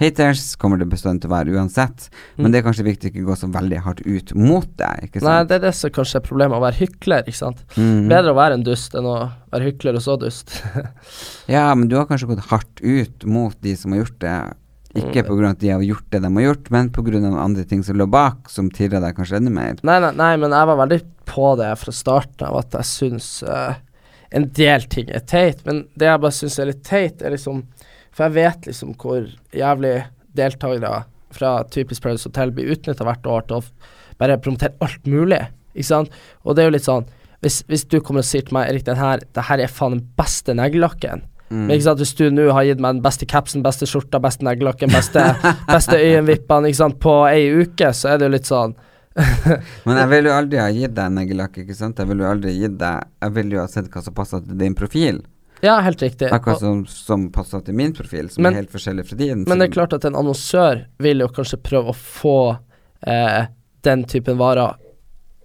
Speaker 1: haters kommer det bestandig til å være uansett, men
Speaker 2: Mm.
Speaker 1: det er kanskje viktig å ikke gå så veldig hardt ut mot det, ikke
Speaker 2: Nei, det er det som kanskje er problemet, å være hykler, ikke sant.
Speaker 1: Mm.
Speaker 2: Bedre å være en dust enn å være hykler og så dust. *laughs*
Speaker 1: Ja, men du har kanskje gått hardt ut mot de som har gjort det. Ikke
Speaker 2: pga.
Speaker 1: på grunn av at de har gjort det de har gjort, men av andre ting som lå bak, som tirra deg kanskje enda mer.
Speaker 2: nei, nei, nei, men jeg var veldig på det fra starten av at jeg syns eh, en del ting er teit, men det jeg bare syns er litt teit, er liksom For jeg vet liksom hvor jævlig deltakere fra typisk Paradise Hotel blir utnytta hvert år til å bare promotere alt mulig, ikke sant? Og det er jo litt sånn hvis, hvis du kommer og sier til meg Erik, den her, det her er faen den beste neglelakken
Speaker 1: Mm.
Speaker 2: Men ikke sant, hvis du nå har gitt meg den beste capsen, beste skjorta, beste neglelakken, beste, beste øyenvippene ikke sant, på ei uke, så er det jo litt sånn *laughs*
Speaker 1: Men jeg ville jo aldri ha gitt deg neglelakk, ikke sant? Jeg ville jo aldri gitt deg Jeg ville jo ha sett hva som passa til din profil.
Speaker 2: Ja, helt riktig.
Speaker 1: Akkurat som, som passer til min profil, som
Speaker 2: Men-
Speaker 1: er helt forskjellig fra din.
Speaker 2: men det er klart at en annonsør vil jo kanskje prøve å få eh, den typen varer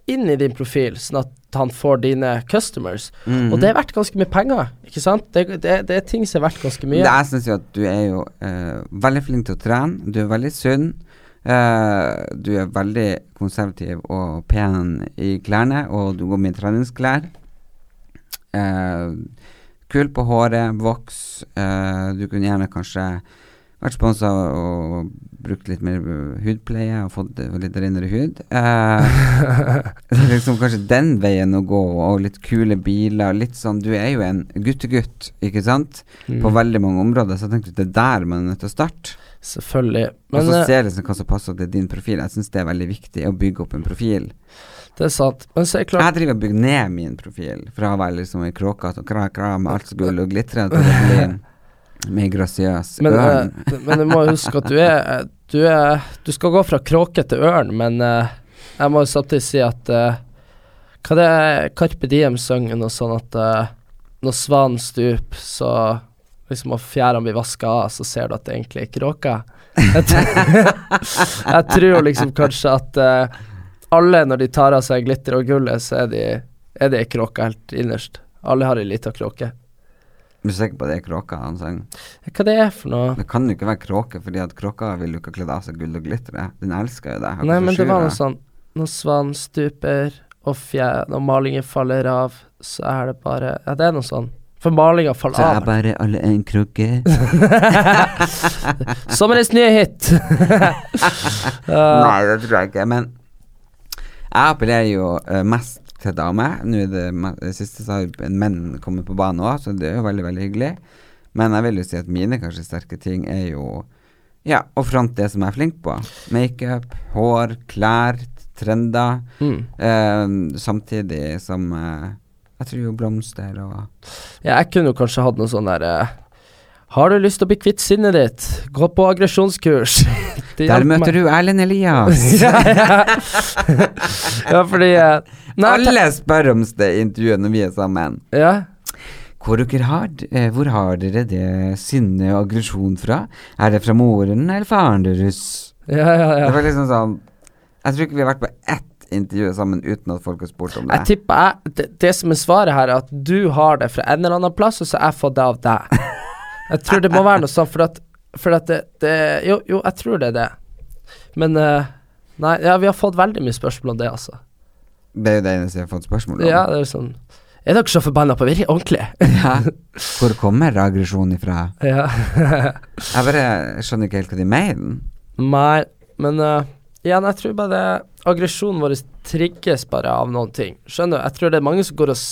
Speaker 2: inn i din profil, sånn at han får dine customers.
Speaker 1: Mhm.
Speaker 2: Og det er verdt ganske mye penger, ikke sant? Det, det, det er ting som er verdt ganske mye.
Speaker 1: Det Jeg syns jo at du er jo eh, veldig flink til å trene. Du er veldig sunn. Eh, du er veldig konservativ og pen i klærne, og du går med treningsklær. Uh, kul på håret, voks. Uh, du kunne gjerne kanskje vært sponsa og brukt litt mer hudpleie og fått litt renere hud. Eh, *laughs* det er liksom kanskje den veien å gå, og litt kule biler. Litt sånn Du er jo en guttegutt, ikke sant?
Speaker 2: Mm.
Speaker 1: På veldig mange områder, så jeg tenkte det er der man er nødt til å starte.
Speaker 2: Selvfølgelig.
Speaker 1: Og så
Speaker 2: ser
Speaker 1: du liksom hva som passer til din profil. Jeg syns det er veldig viktig å bygge opp en profil.
Speaker 2: det er sant. Men så er det klart
Speaker 1: Jeg driver og bygger ned min profil, fra å være liksom ei kråkete og kra, kra med alt som gull og glitrer, til å bli *laughs* en mer grasiøs
Speaker 2: Men,
Speaker 1: ørn.
Speaker 2: eh, men du må huske at du er Du, er, du skal gå fra kråke til ørn, men eh, jeg må jo samtidig si at eh, Hva det er Carpe Diem-sangen og sånn at eh, når svanen stuper, så liksom og fjærene blir vaska av, så ser du at det egentlig er kråka. *laughs* Jeg, tror- jeg tror jo liksom kanskje at uh, alle når de tar av seg glitter og gullet, så er de, er det ei kråke helt innerst. Alle har ei lita kråke.
Speaker 1: Er du sikker på at det er kråka han synger?
Speaker 2: Hva det er for noe?
Speaker 1: Det kan jo ikke være kråke, fordi at kråka vil jo ikke ha kledd av seg gull og glitter. Den elsker jo det.
Speaker 2: Nei, men det var noe sånn Når svanen stuper, og fjær, når malingen faller av, så er det bare Ja, det er noe sånn. For malinga
Speaker 1: Så
Speaker 2: faller
Speaker 1: er
Speaker 2: av.
Speaker 1: bare alle en krukke. *laughs*
Speaker 2: Sommerens nye hit! Uh, *laughs*
Speaker 1: Nei, det tror jeg ikke. Men jeg appellerer jo eh, mest til damer. Nå i det, det siste så har menn kommet på banen òg, så det er jo veldig, veldig hyggelig. Men jeg vil jo si at mine kanskje sterke ting er jo ja, å fronte det som jeg er flink på. Makeup, hår, klær, trender.
Speaker 2: mm.
Speaker 1: Eh, samtidig som eh, jeg tror jo blomster og
Speaker 2: Ja, jeg kunne jo kanskje hatt noe sånn der eh, Har du lyst til å bli kvitt sinnet ditt? Gå på aggresjonskurs. *laughs*
Speaker 1: Der møter
Speaker 2: meg.
Speaker 1: du Erlend Elias! *laughs*
Speaker 2: ja, ja. ja, fordi eh, Nei,
Speaker 1: Alle spør om det i intervjuet når vi er sammen.
Speaker 2: ja.
Speaker 1: Hvor, har, eh, hvor har dere det sinne og aggresjon fra? Er det fra moren eller faren deres?
Speaker 2: Ja, ja,
Speaker 1: Det var liksom sånn Jeg tror ikke vi har vært på ett intervju sammen uten at folk har spurt om det.
Speaker 2: Jeg tipper jeg, det, det som er svaret her, er at du har det fra en eller annen plass, og så har jeg fått det av deg. *laughs* Jeg tror det må være noe sånn, for at, for at det, det Jo, jo, jeg tror det er det. Men uh, Nei, ja, vi har fått veldig mye spørsmål om det, altså.
Speaker 1: Det er jo det eneste jeg har fått spørsmål om.
Speaker 2: Ja, det er sånn Er dere så forbanna på virkelig ordentlig?
Speaker 1: Ja. Hvor kommer aggresjonen ifra? *laughs*
Speaker 2: ja.
Speaker 1: Jeg bare skjønner ikke helt hva de mener.
Speaker 2: Nei, men uh, igjen, jeg tror bare det aggresjonen vår trigges bare av noen ting. Skjønner du? Jeg tror det er mange som går og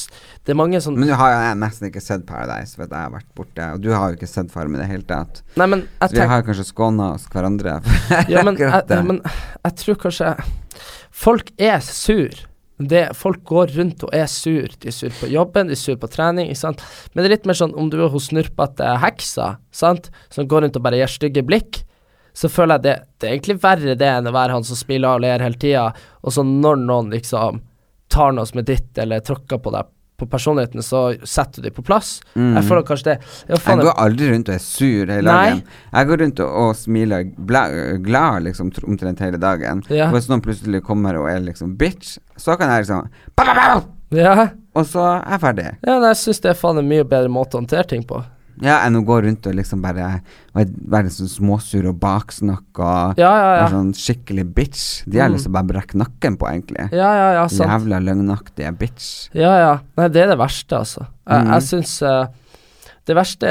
Speaker 2: Det er mange som
Speaker 1: Men du har jo nesten ikke sett Paradise, for jeg har vært borte. Og du har jo ikke sett Farmen i det hele tatt.
Speaker 2: Nei, men
Speaker 1: Så vi har kanskje skåna oss hverandre. *laughs*
Speaker 2: Ja, men
Speaker 1: akkurat
Speaker 2: jeg, men jeg tror kanskje Folk er sur. Det, folk går rundt og er sur. De er sur på jobben, de er sur på trening. Ikke sant? Men det er litt mer sånn om du er hos snurpete hekser sant? som går rundt og bare gir stygge blikk, så føler jeg det, det er egentlig verre det enn å være han som smiler og ler hele tida, og så når noen liksom tar noe som er ditt, eller tråkker på deg på personligheten, så setter du dem på plass. Jeg føler kanskje det faen,
Speaker 1: Jeg går aldri rundt og er sur hele dagen. Jeg går rundt og, og smiler bla, glad liksom omtrent hele dagen.
Speaker 2: Ja.
Speaker 1: Hvis noen plutselig kommer og er liksom bitch, så kan jeg liksom ba, ba, ba,
Speaker 2: ja,
Speaker 1: Og så er jeg ferdig.
Speaker 2: ja, jeg syns det er faen en mye bedre måte å håndtere ting på.
Speaker 1: Ja, enn å gå rundt og liksom bare være, sånn småsur og baksnakke og
Speaker 2: Ja, ja, ja.
Speaker 1: sånn skikkelig bitch. De har
Speaker 2: Mm.
Speaker 1: lyst til å bare brekke nakken på, egentlig.
Speaker 2: Ja, ja, ja, sant.
Speaker 1: Jævla løgnaktige bitch.
Speaker 2: Ja, ja. Nei, det er det verste, altså. Jeg,
Speaker 1: mm.
Speaker 2: jeg syns uh, Det verste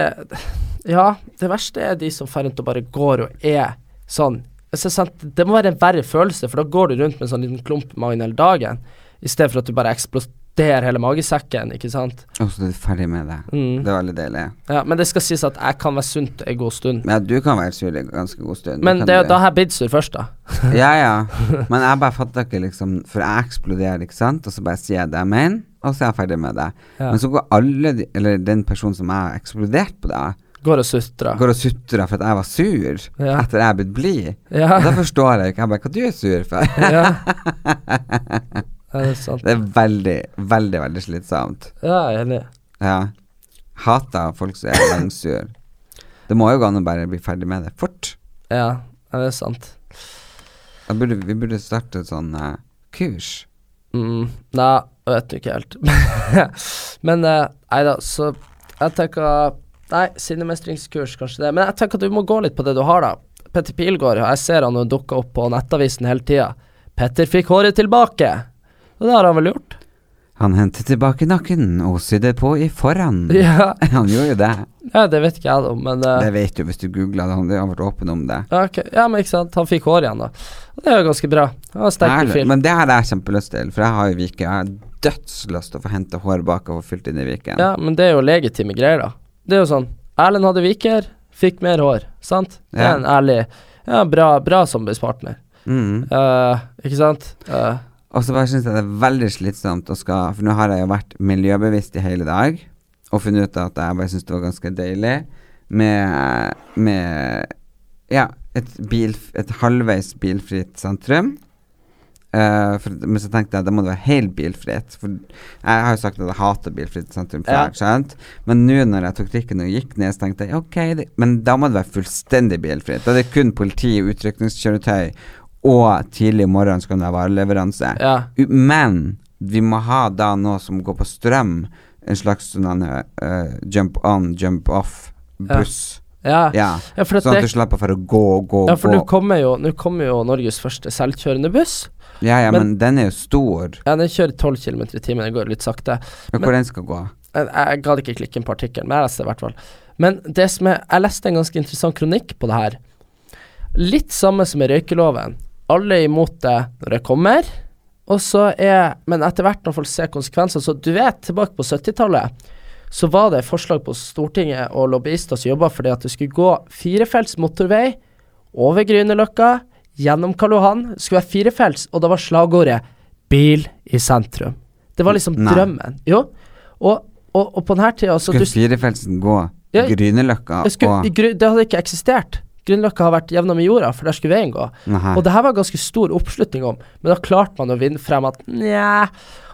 Speaker 2: Ja, det verste er de som drar rundt og bare går og er sånn. Det må være en verre følelse, for da går du rundt med en sånn liten klump i magen hele dagen, i stedet for at du bare eksploderer hele magesekken, ikke sant.
Speaker 1: Og så er du ferdig med det.
Speaker 2: Mm.
Speaker 1: Det er veldig deilig.
Speaker 2: Ja, men det skal sies at jeg kan være sunt en god stund.
Speaker 1: Ja, du kan være sur en ganske god stund.
Speaker 2: Men det,
Speaker 1: du.
Speaker 2: da har jeg blitt sur først, da. *laughs*
Speaker 1: Ja, ja. *laughs* Men jeg bare fatter ikke, liksom For jeg eksploderer, ikke sant, og så bare sier jeg det jeg mener, og så er jeg ferdig med det.
Speaker 2: Ja.
Speaker 1: Men så går alle de Eller den personen som jeg har eksplodert på det,
Speaker 2: Går og sutrer.
Speaker 1: går og sutrer for at jeg var sur
Speaker 2: Ja.
Speaker 1: etter jeg er blitt blid.
Speaker 2: Ja.
Speaker 1: Da forstår jeg ikke. Jeg bare Hva du er sur for? *laughs*
Speaker 2: ja. Ja, det er sant.
Speaker 1: Det er veldig, veldig, veldig slitsomt.
Speaker 2: Ja, jeg er enig.
Speaker 1: Ja. Hater folk som er langsur. Det må jo gå an å bare bli ferdig med det fort.
Speaker 2: Ja, det er sant.
Speaker 1: Burde, vi burde starte et sånn uh, kurs.
Speaker 2: Mm, nei, vet ikke helt. *laughs* Men uh, nei da, så jeg tenker Nei, sinnemestringskurs, kanskje det. Men jeg tenker at du må gå litt på det du har, da. Petter Pilgaard, jeg ser han dukker opp på Nettavisen hele tida. Petter fikk håret tilbake. Og det har han vel gjort?
Speaker 1: Han hentet tilbake nakken og sydde på i foran. *laughs*
Speaker 2: Ja, *laughs*
Speaker 1: Han gjorde jo det.
Speaker 2: ja det vet ikke jeg, da, men uh,
Speaker 1: Det vet du hvis du googler det. Han har vært åpen om det.
Speaker 2: ja, ok. ja, men ikke sant. Han fikk hår igjen, da. Og det er jo ganske bra. Han var sterk profil.
Speaker 1: Men det har jeg kjempelyst til, for jeg har jo Viken. Jeg har dødslyst til å få hente hår bak og få fylt inn i Viken.
Speaker 2: Ja, men det er jo legitime greier, da. Det er jo sånn Erlend hadde viker, fikk mer hår, sant? Det er
Speaker 1: Ja.
Speaker 2: en ærlig Ja, bra, bra samarbeidspartner.
Speaker 1: Mm.
Speaker 2: Uh, ikke sant? Eh,
Speaker 1: Og så bare syns jeg det er veldig slitsomt å skal For nå har jeg jo vært miljøbevisst i hele dag og funnet ut at jeg bare syns det var ganske deilig med, med ja, et, bil, et halvveis bilfritt sentrum. Uh, for, men så tenkte jeg da må det være helt bilfritt. For jeg har jo sagt at jeg hater bilfritt sentrum før,
Speaker 2: Ja.
Speaker 1: Skjønt? Men nå når jeg tok trikken og gikk ned, så tenkte jeg ok, det, men da må det være fullstendig bilfritt. Da er det kun politi, utrykningskjøretøy, og tidlig i morgen skal det være vareleveranse.
Speaker 2: Ja.
Speaker 1: Men vi må ha da noe som går på strøm. En slags sånn uh, jump on, jump off-buss.
Speaker 2: Ja.
Speaker 1: Ja.
Speaker 2: Ja,
Speaker 1: Sånn at du slipper for å gå og gå
Speaker 2: Ja, for nå kommer, kommer jo Norges første selvkjørende buss.
Speaker 1: Ja, ja,
Speaker 2: men-
Speaker 1: men, den er jo stor.
Speaker 2: Ja, Den kjører 12 km i timen, Den går litt sakte.
Speaker 1: Men hvor den skal gå?
Speaker 2: Jeg, jeg gadd ikke klikke inn på artikkelen, men jeg leste det i hvert fall. Men det som er Jeg leste en ganske interessant kronikk på det her. Litt samme som med røykeloven. Alle er imot det når det kommer, og så er Men etter hvert, når folk ser konsekvenser Så du vet, tilbake på 70-tallet, så var det forslag på Stortinget og lobbyister som jobba for det at det skulle gå firefelts motorvei over Grünerløkka, gjennom Karl Johan. Det skulle være firefelts, og da var slagordet 'bil i sentrum'. Det var liksom
Speaker 1: Nei.
Speaker 2: drømmen. Jo. Og, og, og på denne tida så
Speaker 1: Skal
Speaker 2: du,
Speaker 1: firefeltsen gå
Speaker 2: Ja,
Speaker 1: Grünerløkka
Speaker 2: skulle,
Speaker 1: og
Speaker 2: Det hadde ikke eksistert. Grünerløkka har vært jevna med jorda, for der skulle veien gå.
Speaker 1: Nei.
Speaker 2: Og det her var ganske stor oppslutning om, men da klarte man å vinne frem at nja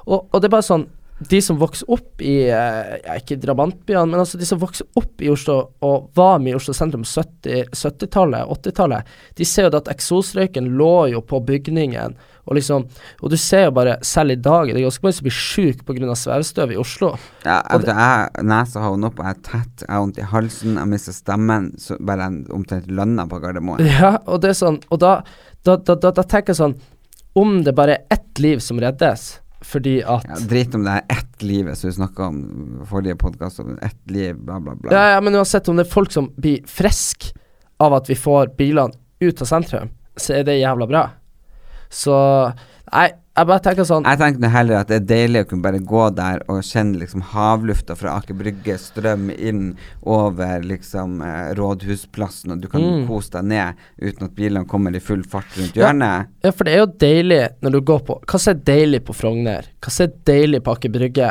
Speaker 2: og, og det er bare sånn De som vokser opp i eh, ja, Ikke drabantbyene, men altså de som vokser opp i Oslo og var med i Oslo sentrum 70 70-tallet, 80-tallet, de ser jo at eksosrøyken lå jo på bygningen, og liksom Og du ser jo bare, selv i dag, det er ganske mange som blir sjuke pga. svevestøv i Oslo.
Speaker 1: ja, jeg, vet, jeg, Nesa vondt opp, jeg er tett, jeg har vondt i halsen, jeg mister stemmen, så bare jeg omtrent landa på Gardermoen.
Speaker 2: Ja, og det er sånn Og da, da, da, da tenker jeg sånn Om det bare er ett liv som reddes fordi at
Speaker 1: Ja, drit om det er ett liv, som vi snakka om forrige podkast, om ett liv, bla, bla, bla.
Speaker 2: Ja, ja, men uansett om det er folk som blir friske av at vi får bilene ut av sentrum, så er det jævla bra. Så Nei, jeg bare tenker sånn
Speaker 1: Jeg tenker heller at det er deilig å kunne bare gå der og kjenne liksom havlufta fra Aker Brygge strømme inn over liksom eh, Rådhusplassen, og du kan
Speaker 2: Mm.
Speaker 1: kose deg ned uten at bilene kommer i full fart rundt hjørnet.
Speaker 2: Ja, for det er jo deilig når du går på Hva som er deilig på Frogner? Hva som er deilig på Aker Brygge?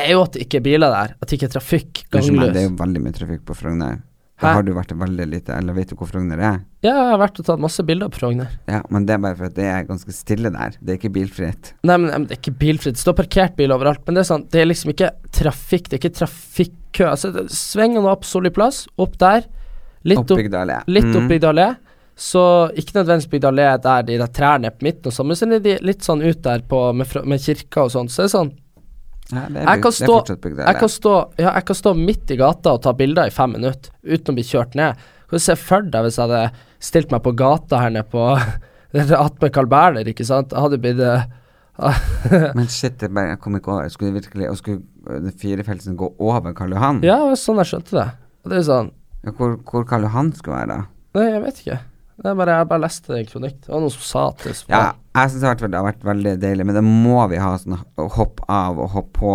Speaker 2: Er jo at det ikke er biler der, at det ikke er trafikk,
Speaker 1: gangløs. det er jo veldig mye trafikk på Frogner. Da har du vært veldig lite Eller vet du hvor Frogner er?
Speaker 2: Ja, jeg har vært og tatt masse bilder på Frogner.
Speaker 1: Ja, men det er bare for at det er ganske stille der. Det er ikke bilfritt.
Speaker 2: Nei, men, men det er ikke bilfritt. Det står parkert bil overalt. Men det er sånn, det er liksom ikke trafikk. Det er ikke trafikkø. Altså, sving nå opp Solli plass, opp der. Litt opp,
Speaker 1: Oppbygd allé.
Speaker 2: litt
Speaker 1: Mm.
Speaker 2: opp Bygd allé. Så ikke nødvendigvis Bygd allé der de der trærne er på midten og sånn, men så er de litt sånn ut der på, med, med kirka og sånn. Så det er sånn
Speaker 1: Ja, det er,
Speaker 2: Jeg kan
Speaker 1: det er
Speaker 2: stå- jeg kan, stå, ja, jeg kan stå midt i gata og ta bilder i fem minutter uten å bli kjørt ned. Kan du se for deg hvis jeg hadde stilt meg på gata her nede på *laughs* Atme Carl Berner, ikke sant? Jeg hadde blitt eh, *laughs*
Speaker 1: Men shit, det bare, jeg kom ikke over. Skulle det virkelig Og skulle firefeltsen gå over Karl Johan?
Speaker 2: Ja, det var sånn jeg skjønte det. Og det er sånn
Speaker 1: Ja, hvor, hvor Karl Johan skulle være, da?
Speaker 2: Nei, jeg vet ikke. Det bare, jeg bare leste det i kronikk. Det var noen som sa det
Speaker 1: Ja, jeg syns det har vært veldig deilig, men det må vi ha sånn å hoppe av og hoppe på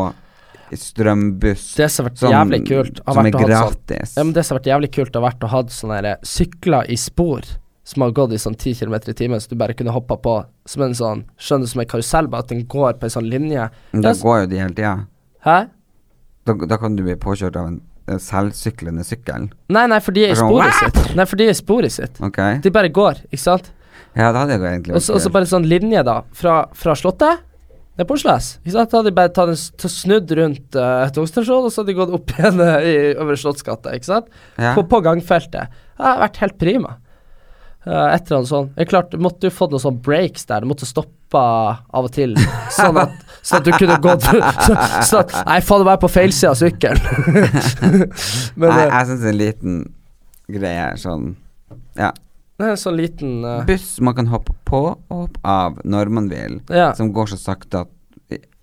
Speaker 1: strømbuss.
Speaker 2: Det som har vært
Speaker 1: som,
Speaker 2: jævlig kult, har
Speaker 1: som er
Speaker 2: sånn
Speaker 1: gratis.
Speaker 2: Ja, men det som har vært jævlig kult, har vært å ha sånne der sykler i spor som har gått i sånn 10 km i timen, så du bare kunne hoppa på som en sånn Skjønner du, som en karusell, bare at den går på en sånn linje.
Speaker 1: Men
Speaker 2: Det
Speaker 1: da går jo de hele tida.
Speaker 2: Hæ?
Speaker 1: Da, da kan du bli påkjørt av en, en selvsyklende sykkel.
Speaker 2: Nei, nei, for de er i
Speaker 1: Sånn,
Speaker 2: sporet sitt. Nei, for de er i sporet sitt.
Speaker 1: Ok?
Speaker 2: De bare går, ikke sant?
Speaker 1: Ja, det hadde jeg egentlig
Speaker 2: Og så og så bare sånn linje, da, fra, fra Slottet ned er Porsles. S. Ikke sant? Da hadde de bare tatt en, snudd rundt uh, togstasjonen, og så hadde de gått opp *laughs* igjen uh, i Øvre Slottsgata, ikke sant?
Speaker 1: Ja.
Speaker 2: På, på gangfeltet. Det har vært helt prima. Uh, et eller annet sånn. Det er klart, måtte jo fått noen sånne breaks der. Du måtte stoppa av og til, *laughs* sånn at, sånn at du kunne gått så, sånn at, Nei, faen, du er på feilsida av sykkelen. *laughs* Men
Speaker 1: Nei, jeg syns en liten greie sånn Ja.
Speaker 2: Det er en sånn liten uh...
Speaker 1: Buss man kan hoppe på og hoppe av når man vil,
Speaker 2: Ja.
Speaker 1: som går så sakte at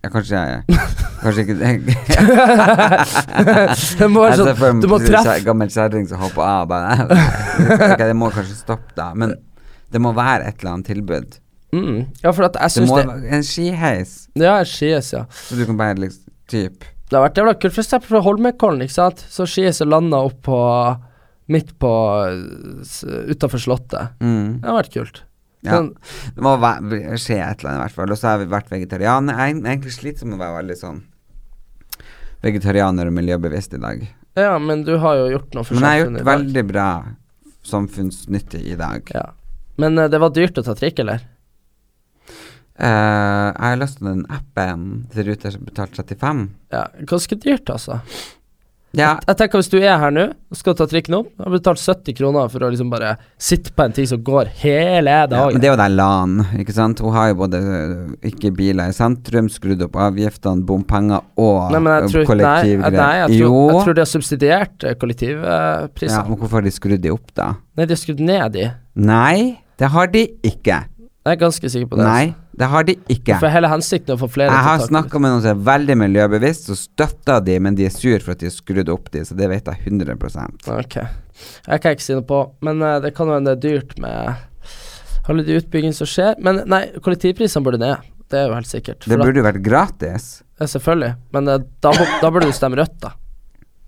Speaker 1: ja, kanskje jeg *laughs* Kanskje ikke det
Speaker 2: det må være
Speaker 1: ser
Speaker 2: sånn, du må treffe
Speaker 1: gammel kjerring som hopper av. Bare, *laughs* okay, det må kanskje stoppe, da. Men det må være et eller annet tilbud.
Speaker 2: mm. Ja, for at jeg
Speaker 1: Det
Speaker 2: syns
Speaker 1: må
Speaker 2: det,
Speaker 1: en skiheis,
Speaker 2: Ja, Skies, ja.
Speaker 1: så du kan bare liksom Typ
Speaker 2: Det har vært jævla kult. For eksempel fra Holmenkollen, ikke sant. Så skiheis landa opp på Midt på utafor Slottet.
Speaker 1: mm,
Speaker 2: Det har vært kult.
Speaker 1: Ja.
Speaker 2: Sånn,
Speaker 1: Det må skje et eller annet, i hvert fall. Og så har vi vært vegetarianer. Jeg er egentlig sliter med å være veldig sånn vegetarianer og miljøbevisst i dag.
Speaker 2: ja, men du har jo gjort noe for
Speaker 1: Men jeg har gjort veldig bra samfunnsnyttig i dag.
Speaker 2: Ja. Men uh, det var dyrt å ta trikk, eller?
Speaker 1: Uh, jeg har lastet den appen til Ruter som betalte 35.
Speaker 2: Ja, ganske dyrt, altså.
Speaker 1: Ja,
Speaker 2: Jeg tenker Hvis du er her nå og skal ta trikken opp, har betalt 70 kroner for å liksom bare sitte på en ting som går hele
Speaker 1: ja,
Speaker 2: dagen.
Speaker 1: men det er jo der LAN, ikke sant. Hun har jo både øh, ikke biler i sentrum, skrudd opp avgiftene, bompenger og
Speaker 2: jeg nei,
Speaker 1: kollektivgreier.
Speaker 2: nei, jeg tror, jeg tror de har subsidiert Kollektivprisene kollektivpriser.
Speaker 1: ja, men hvorfor har de skrudd de opp, da?
Speaker 2: Nei, de har skrudd ned de.
Speaker 1: Nei, det har de ikke.
Speaker 2: Jeg er ganske sikker på det.
Speaker 1: Nei, det har de ikke.
Speaker 2: For hele hensikten å få flere
Speaker 1: Jeg har snakka med noen som er veldig miljøbevisst, så støtter de, men de er sur for at de har skrudd opp de, så det vet jeg 100%
Speaker 2: Ok. Jeg kan ikke si noe på, men uh, det kan jo hende det er dyrt med alle de utbyggingene som skjer. Men nei, kollektivprisene burde ned. Det er jo helt sikkert.
Speaker 1: Det burde jo vært gratis.
Speaker 2: ja, selvfølgelig. Men uh, da, da burde du stemme rødt, da.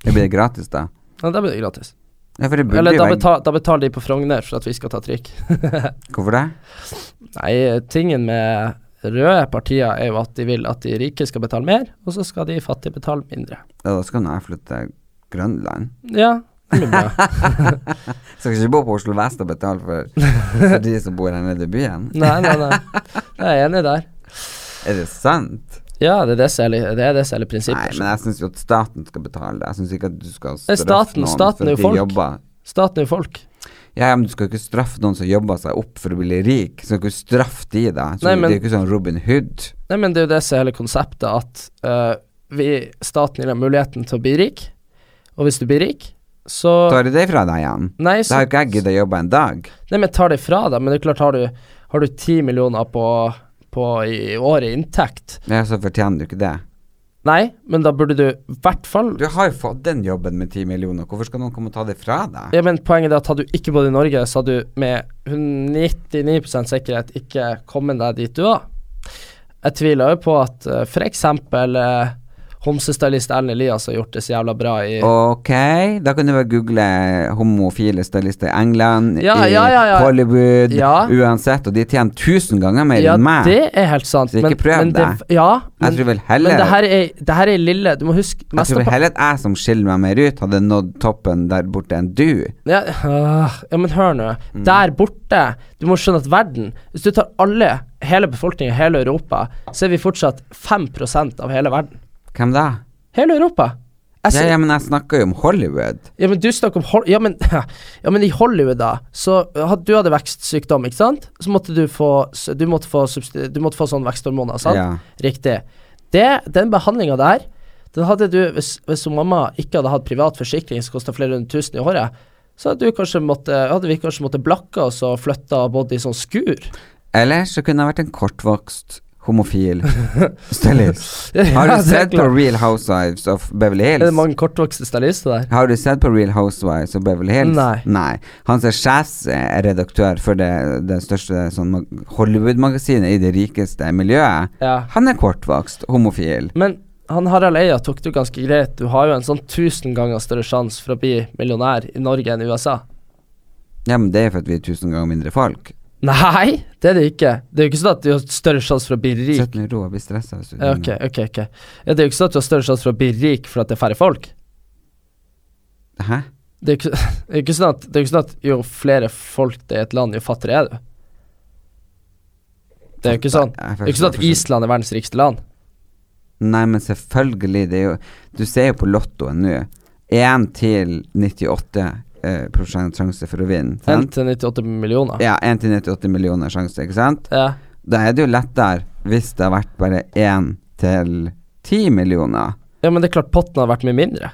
Speaker 1: Det blir gratis, da.
Speaker 2: Ja, da blir det gratis.
Speaker 1: Ja, for
Speaker 2: Eller da, betal, da betaler de på Frogner for at vi skal ta trikk. *laughs*
Speaker 1: Hvorfor det?
Speaker 2: Nei, tingen med røde partier er jo at de vil at de rike skal betale mer, og så skal de fattige betale mindre.
Speaker 1: Ja, da skal nå jeg flytte til Grønland.
Speaker 2: Ja, det blir bra. *laughs* *laughs*
Speaker 1: Skal ikke bo på Oslo vest og betale for, for de som bor her nede i byen.
Speaker 2: Nei, nei, nei. Jeg er enig der.
Speaker 1: Er det sant?
Speaker 2: Ja, det er det som er, er, er litt
Speaker 1: Nei, men jeg syns jo at staten skal betale det. Jeg syns ikke at du skal straffe noen
Speaker 2: staten
Speaker 1: for at de jobber.
Speaker 2: Staten er jo folk.
Speaker 1: Ja, men du skal ikke straffe noen som jobber seg opp for å bli rik. Du skal ikke straffe de, da. Så
Speaker 2: Nei, men-
Speaker 1: det er ikke sånn Robin Hood.
Speaker 2: Nei, men det er jo det som er hele konseptet, at uh, vi, staten gir deg muligheten til å bli rik, og hvis du blir rik, så
Speaker 1: Tar de det fra deg igjen?
Speaker 2: Nei,
Speaker 1: Da har ikke jeg giddet å jobbe en dag.
Speaker 2: nei, men tar det fra deg, men det er klart, har du, har du 10 millioner på, på i året i inntekt
Speaker 1: Ja, så fortjener du ikke det.
Speaker 2: Nei, men da burde du i hvert fall
Speaker 1: Du har jo fått den jobben med ti millioner. Hvorfor skal noen komme og ta det fra deg?
Speaker 2: Ja, men Poenget er at hadde du ikke bodd i Norge, så hadde du med 99% sikkerhet ikke kommet deg dit du var. Jeg tviler jo på at uh, f.eks. Homsestylist Erlend Elias har gjort det så jævla bra i
Speaker 1: Ok, da kan du bare google homofile stylister i England,
Speaker 2: Ja,
Speaker 1: i
Speaker 2: ja, ja.
Speaker 1: Hollywood, uansett, og de tjener tusen ganger mer enn meg.
Speaker 2: Ja, det er helt sant.
Speaker 1: Så ikke prøv
Speaker 2: men det,
Speaker 1: det.
Speaker 2: ja,
Speaker 1: jeg
Speaker 2: men,
Speaker 1: tror vel heller
Speaker 2: men det her er det her er lille Du må huske
Speaker 1: Jeg tror vel heller at jeg som skiller meg mer ut, hadde nådd toppen der borte enn du.
Speaker 2: ja, øh, ja, men hør nå.
Speaker 1: Mm.
Speaker 2: Der borte Du må skjønne at verden Hvis du tar alle, hele befolkningen i hele Europa, så er vi fortsatt 5% av hele verden.
Speaker 1: Hvem da?
Speaker 2: Hele Europa.
Speaker 1: Ja, ja, men jeg snakker jo om Hollywood.
Speaker 2: Ja, men du snakker om Hol ja, men, *laughs* ja, men i Hollywood, da, så had, Du hadde vekstsykdom, ikke sant? Så måtte du få Du måtte få, du måtte få sånne veksthormoner, sant?
Speaker 1: Ja.
Speaker 2: Riktig. Det, den behandlinga der, den hadde du Hvis, hvis mamma ikke hadde hatt privat forsikring som kosta flere hundre tusen i året, så hadde, måtte, hadde vi kanskje måttet blakke oss og flytta bodd i sånn skur.
Speaker 1: Eller så kunne jeg vært en kortvokst homofil *laughs* stylist. Har du sett på. Real Housewives of Beverly Hills?
Speaker 2: Er det mange kortvokste stylister der?
Speaker 1: Har du sett på Real Housewives of Beverly Hills?
Speaker 2: Nei.
Speaker 1: Han som er sjefsredaktør for det, det største sånn, Hollywood-magasinet i det rikeste miljøet,
Speaker 2: Ja.
Speaker 1: han er kortvokst, homofil.
Speaker 2: Men han Harald Eia tok det jo ganske greit. Du har jo en sånn tusen ganger større sjanse for å bli millionær i Norge enn i USA.
Speaker 1: Ja, men det er for at vi er tusen ganger mindre folk.
Speaker 2: Nei, det er det ikke. Det er jo ikke sånn at du har større sjanse for å bli rik.
Speaker 1: Sett i ro og bli stressa.
Speaker 2: ok, ok, ok. Ja, det er jo ikke sånn at du har større sjanse for å bli rik for at det er færre folk.
Speaker 1: Hæ?
Speaker 2: Det er jo ikke, *laughs* det er ikke, sånn, at, det er ikke sånn at jo flere folk det er i et land, jo fattigere er du. Det er jo ikke sånn. Det er ikke sånn at. Island er verdens rikeste land.
Speaker 1: Nei, men selvfølgelig. Det er jo Du ser jo på Lottoen nå. 1 til 98 eh, prosent sjanse for å vinne.
Speaker 2: 1 til 98 millioner.
Speaker 1: Ja, 1 til 98 millioner sjanse, ikke sant?
Speaker 2: Ja.
Speaker 1: Da er det jo lettere hvis det har vært bare 1 til 10 millioner.
Speaker 2: ja, men det er klart potten har vært mye mindre.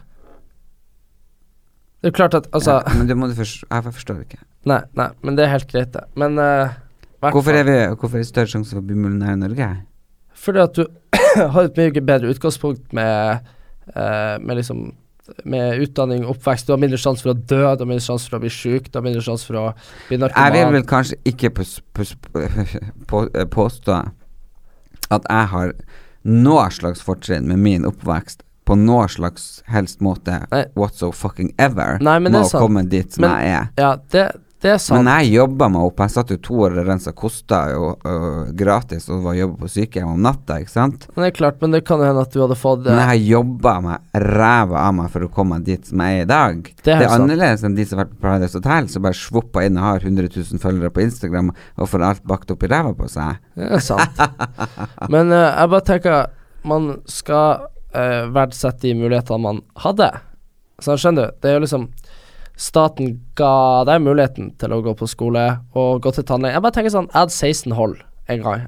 Speaker 2: Det er klart at Altså,
Speaker 1: ja, men det må du forstå Jeg forstår ikke.
Speaker 2: nei, nei, men det er helt greit, det. Men uh,
Speaker 1: Hvorfor er, vi, hvorfor er det større sjanse for å bli millionær i Norge?
Speaker 2: Fordi at du *coughs* har et mye bedre utgangspunkt med, uh, med liksom med utdanning, oppvekst. Du har mindre sjanse for å dø, du har mindre sjanse for å bli syk, du har mindre sjanse for å bli narkoman.
Speaker 1: Jeg vil vel kanskje ikke pås, pås, *laughs* på, påstå at jeg har noe slags fortrinn med min oppvekst på noe slags helst måte
Speaker 2: Nei.
Speaker 1: what so fucking ever
Speaker 2: Nei, men
Speaker 1: med å komme dit som
Speaker 2: Men-
Speaker 1: jeg er.
Speaker 2: Ja, det, det er sant.
Speaker 1: Men jeg jobba meg opp. Jeg satt jo to år og rensa kosta jo øh, gratis og var jobba på sykehjem om natta, ikke sant.
Speaker 2: Men det er klart, men det kan jo hende at du hadde fått
Speaker 1: Men jeg
Speaker 2: eh,
Speaker 1: jobba meg ræva av meg for å komme dit som jeg er i dag.
Speaker 2: Det er
Speaker 1: Det er annerledes enn de som har vært på Paradise Hotel, som bare svoppa inn og har 100 000 følgere på Instagram og får alt bakt opp i ræva på seg.
Speaker 2: Det er sant. Men uh, jeg bare tenker man skal uh, verdsette de mulighetene man hadde. Så skjønner du, det er jo liksom Staten ga deg muligheten til å gå på skole og gå til tannlege. Jeg bare tenker sånn, jeg hadde 16 hold en gang.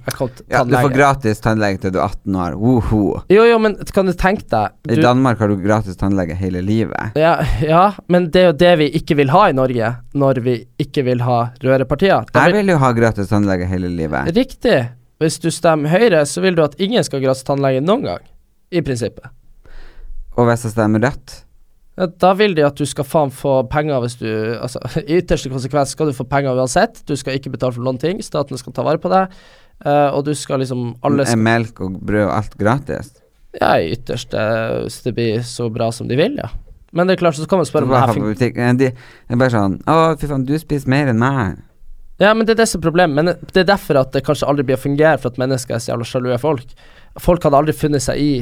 Speaker 1: Ja, du får gratis tannlege til du er 18 år. Woho.
Speaker 2: jo, jo, men kan du tenke deg
Speaker 1: I Danmark har du gratis tannlege hele livet.
Speaker 2: ja, ja, men det er jo det vi ikke vil ha i Norge, når vi ikke vil ha rørepartier. Da
Speaker 1: Jeg
Speaker 2: vil-
Speaker 1: vil jo ha gratis tannlege hele livet.
Speaker 2: Riktig. Hvis du stemmer Høyre, så vil du at ingen skal ha gratis tannlege noen gang. I prinsippet.
Speaker 1: Og hvis jeg stemmer rødt
Speaker 2: da vil de at du skal faen få penger hvis du Altså, *laughs* i ytterste konsekvens skal du få penger uansett. Du skal ikke betale for noen ting. Staten skal ta vare på deg. Uh, og du skal liksom Alle
Speaker 1: er melk og brød og alt gratis.
Speaker 2: Ja, i ytterste Hvis det blir så bra som de vil, ja. Men det er klart, så kan man spørre om det her
Speaker 1: de, det er bare sånn Å, fy faen, du spiser mer enn meg.
Speaker 2: Ja, men det er det som er problemet. Men det er derfor at det kanskje aldri blir å fungere, for at mennesker er så jævla sjalue folk. Folk hadde aldri funnet seg i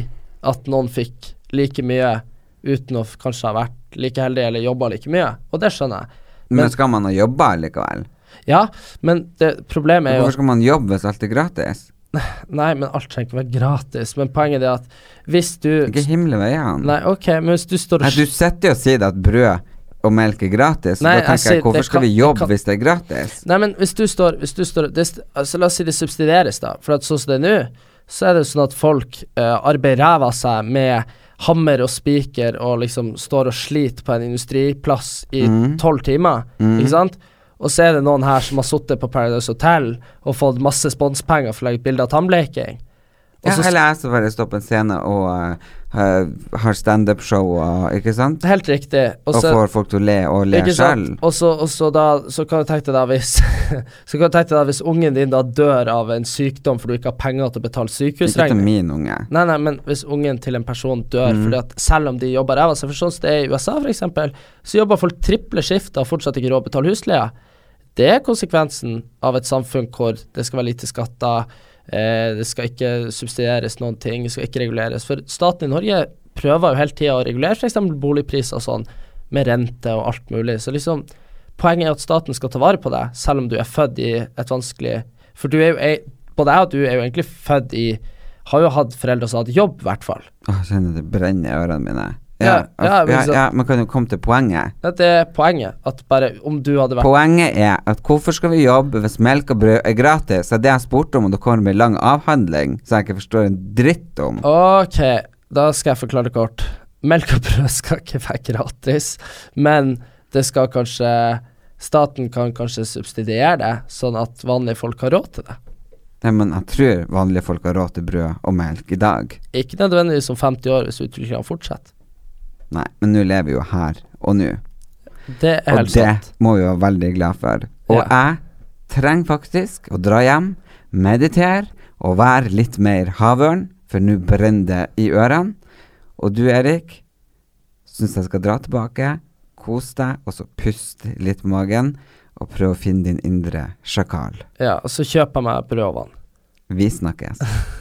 Speaker 2: at noen fikk like mye uten å kanskje ha vært like heldig eller jobba like mye. Og det skjønner jeg.
Speaker 1: Men,
Speaker 2: Men-
Speaker 1: skal man ha jobba likevel?
Speaker 2: Ja, men det problemet er jo
Speaker 1: Hvorfor skal man jobbe hvis alt er gratis? *laughs*
Speaker 2: Nei, men alt trenger ikke være gratis. Men poenget er at hvis du
Speaker 1: Ikke himle veiene.
Speaker 2: Nei, ok, men hvis du står og
Speaker 1: Nei, du sitter jo og sier at brød og melk er gratis.
Speaker 2: Nei,
Speaker 1: da
Speaker 2: jeg
Speaker 1: tenker
Speaker 2: sier-
Speaker 1: jeg, hvorfor skal
Speaker 2: kan-
Speaker 1: vi jobbe
Speaker 2: kan-
Speaker 1: hvis det er gratis?
Speaker 2: Nei, men hvis du står, hvis du står det, altså, La oss si det subsidieres, da. For at sånn som det er nå, så er det sånn at folk uh, arbeider ræva seg med hammer og spiker og liksom står og sliter på en industriplass i
Speaker 1: Mm.
Speaker 2: tolv timer, ikke sant? Og så er det noen her som har sittet på Paradise Hotel og fått masse sponspenger for å legge bilde av tannbleking.
Speaker 1: Ja,
Speaker 2: heller
Speaker 1: eller jeg som bare står på en scene og uh, har standup-show og Ikke sant?
Speaker 2: Helt riktig.
Speaker 1: Og, får folk til å le og le
Speaker 2: selv
Speaker 1: sjøl.
Speaker 2: Og så, da Så kan du tenke deg hvis *laughs* Så kan du tenke deg hvis ungen din da dør av en sykdom fordi du ikke har penger til å betale
Speaker 1: Ikke til min unge.
Speaker 2: Nei, nei, men hvis ungen til en person dør
Speaker 1: Mm.
Speaker 2: fordi at selv om de jobber ræva seg, for sånn som det er i USA f.eks., så jobber folk triple skift og fortsatt ikke råd til å betale husleie. Det er konsekvensen av et samfunn hvor det skal være lite skatter, eh, det skal ikke subsidieres noen ting, det skal ikke reguleres. For staten i Norge prøver jo hele tida å regulere f.eks. boligpriser og sånn, med rente og alt mulig. Så liksom, poenget er at staten skal ta vare på deg, selv om du er født i et vanskelig For du er jo ei- Både jeg og du er jo egentlig født i Har jo hatt foreldre som har hatt jobb, i hvert fall.
Speaker 1: Jeg kjenner det brenner i ørene mine.
Speaker 2: Ja,
Speaker 1: Ja,
Speaker 2: ja,
Speaker 1: ja, Man kan jo komme til poenget.
Speaker 2: Det er poenget. At bare om du hadde vært
Speaker 1: Poenget er at hvorfor skal vi jobbe hvis melk og brød er gratis? Det er det jeg spurte om, og det kommer med lang avhandling, så jeg ikke forstår en dritt om.
Speaker 2: Ok, da skal jeg forklare det kort. Melk og brød skal ikke være gratis, men det skal kanskje Staten kan kanskje subsidiere det, sånn at vanlige folk har råd til det.
Speaker 1: Nei, men jeg tror vanlige folk har råd til brød og melk i dag.
Speaker 2: Ikke nødvendigvis om 50 år, hvis utviklingen fortsetter.
Speaker 1: Nei, men nå lever vi jo her og nå.
Speaker 2: Det er helt Og
Speaker 1: det
Speaker 2: sant.
Speaker 1: må vi være veldig glad for. Og
Speaker 2: Ja.
Speaker 1: jeg trenger faktisk å dra hjem, meditere og være litt mer havørn, for nå brenner det i ørene. Og du, Erik, syns jeg skal dra tilbake, kose deg, og så puste litt på magen, og prøve å finne din indre sjakal.
Speaker 2: Ja, og så kjøper jeg meg brød.
Speaker 1: Vi snakkes. *laughs*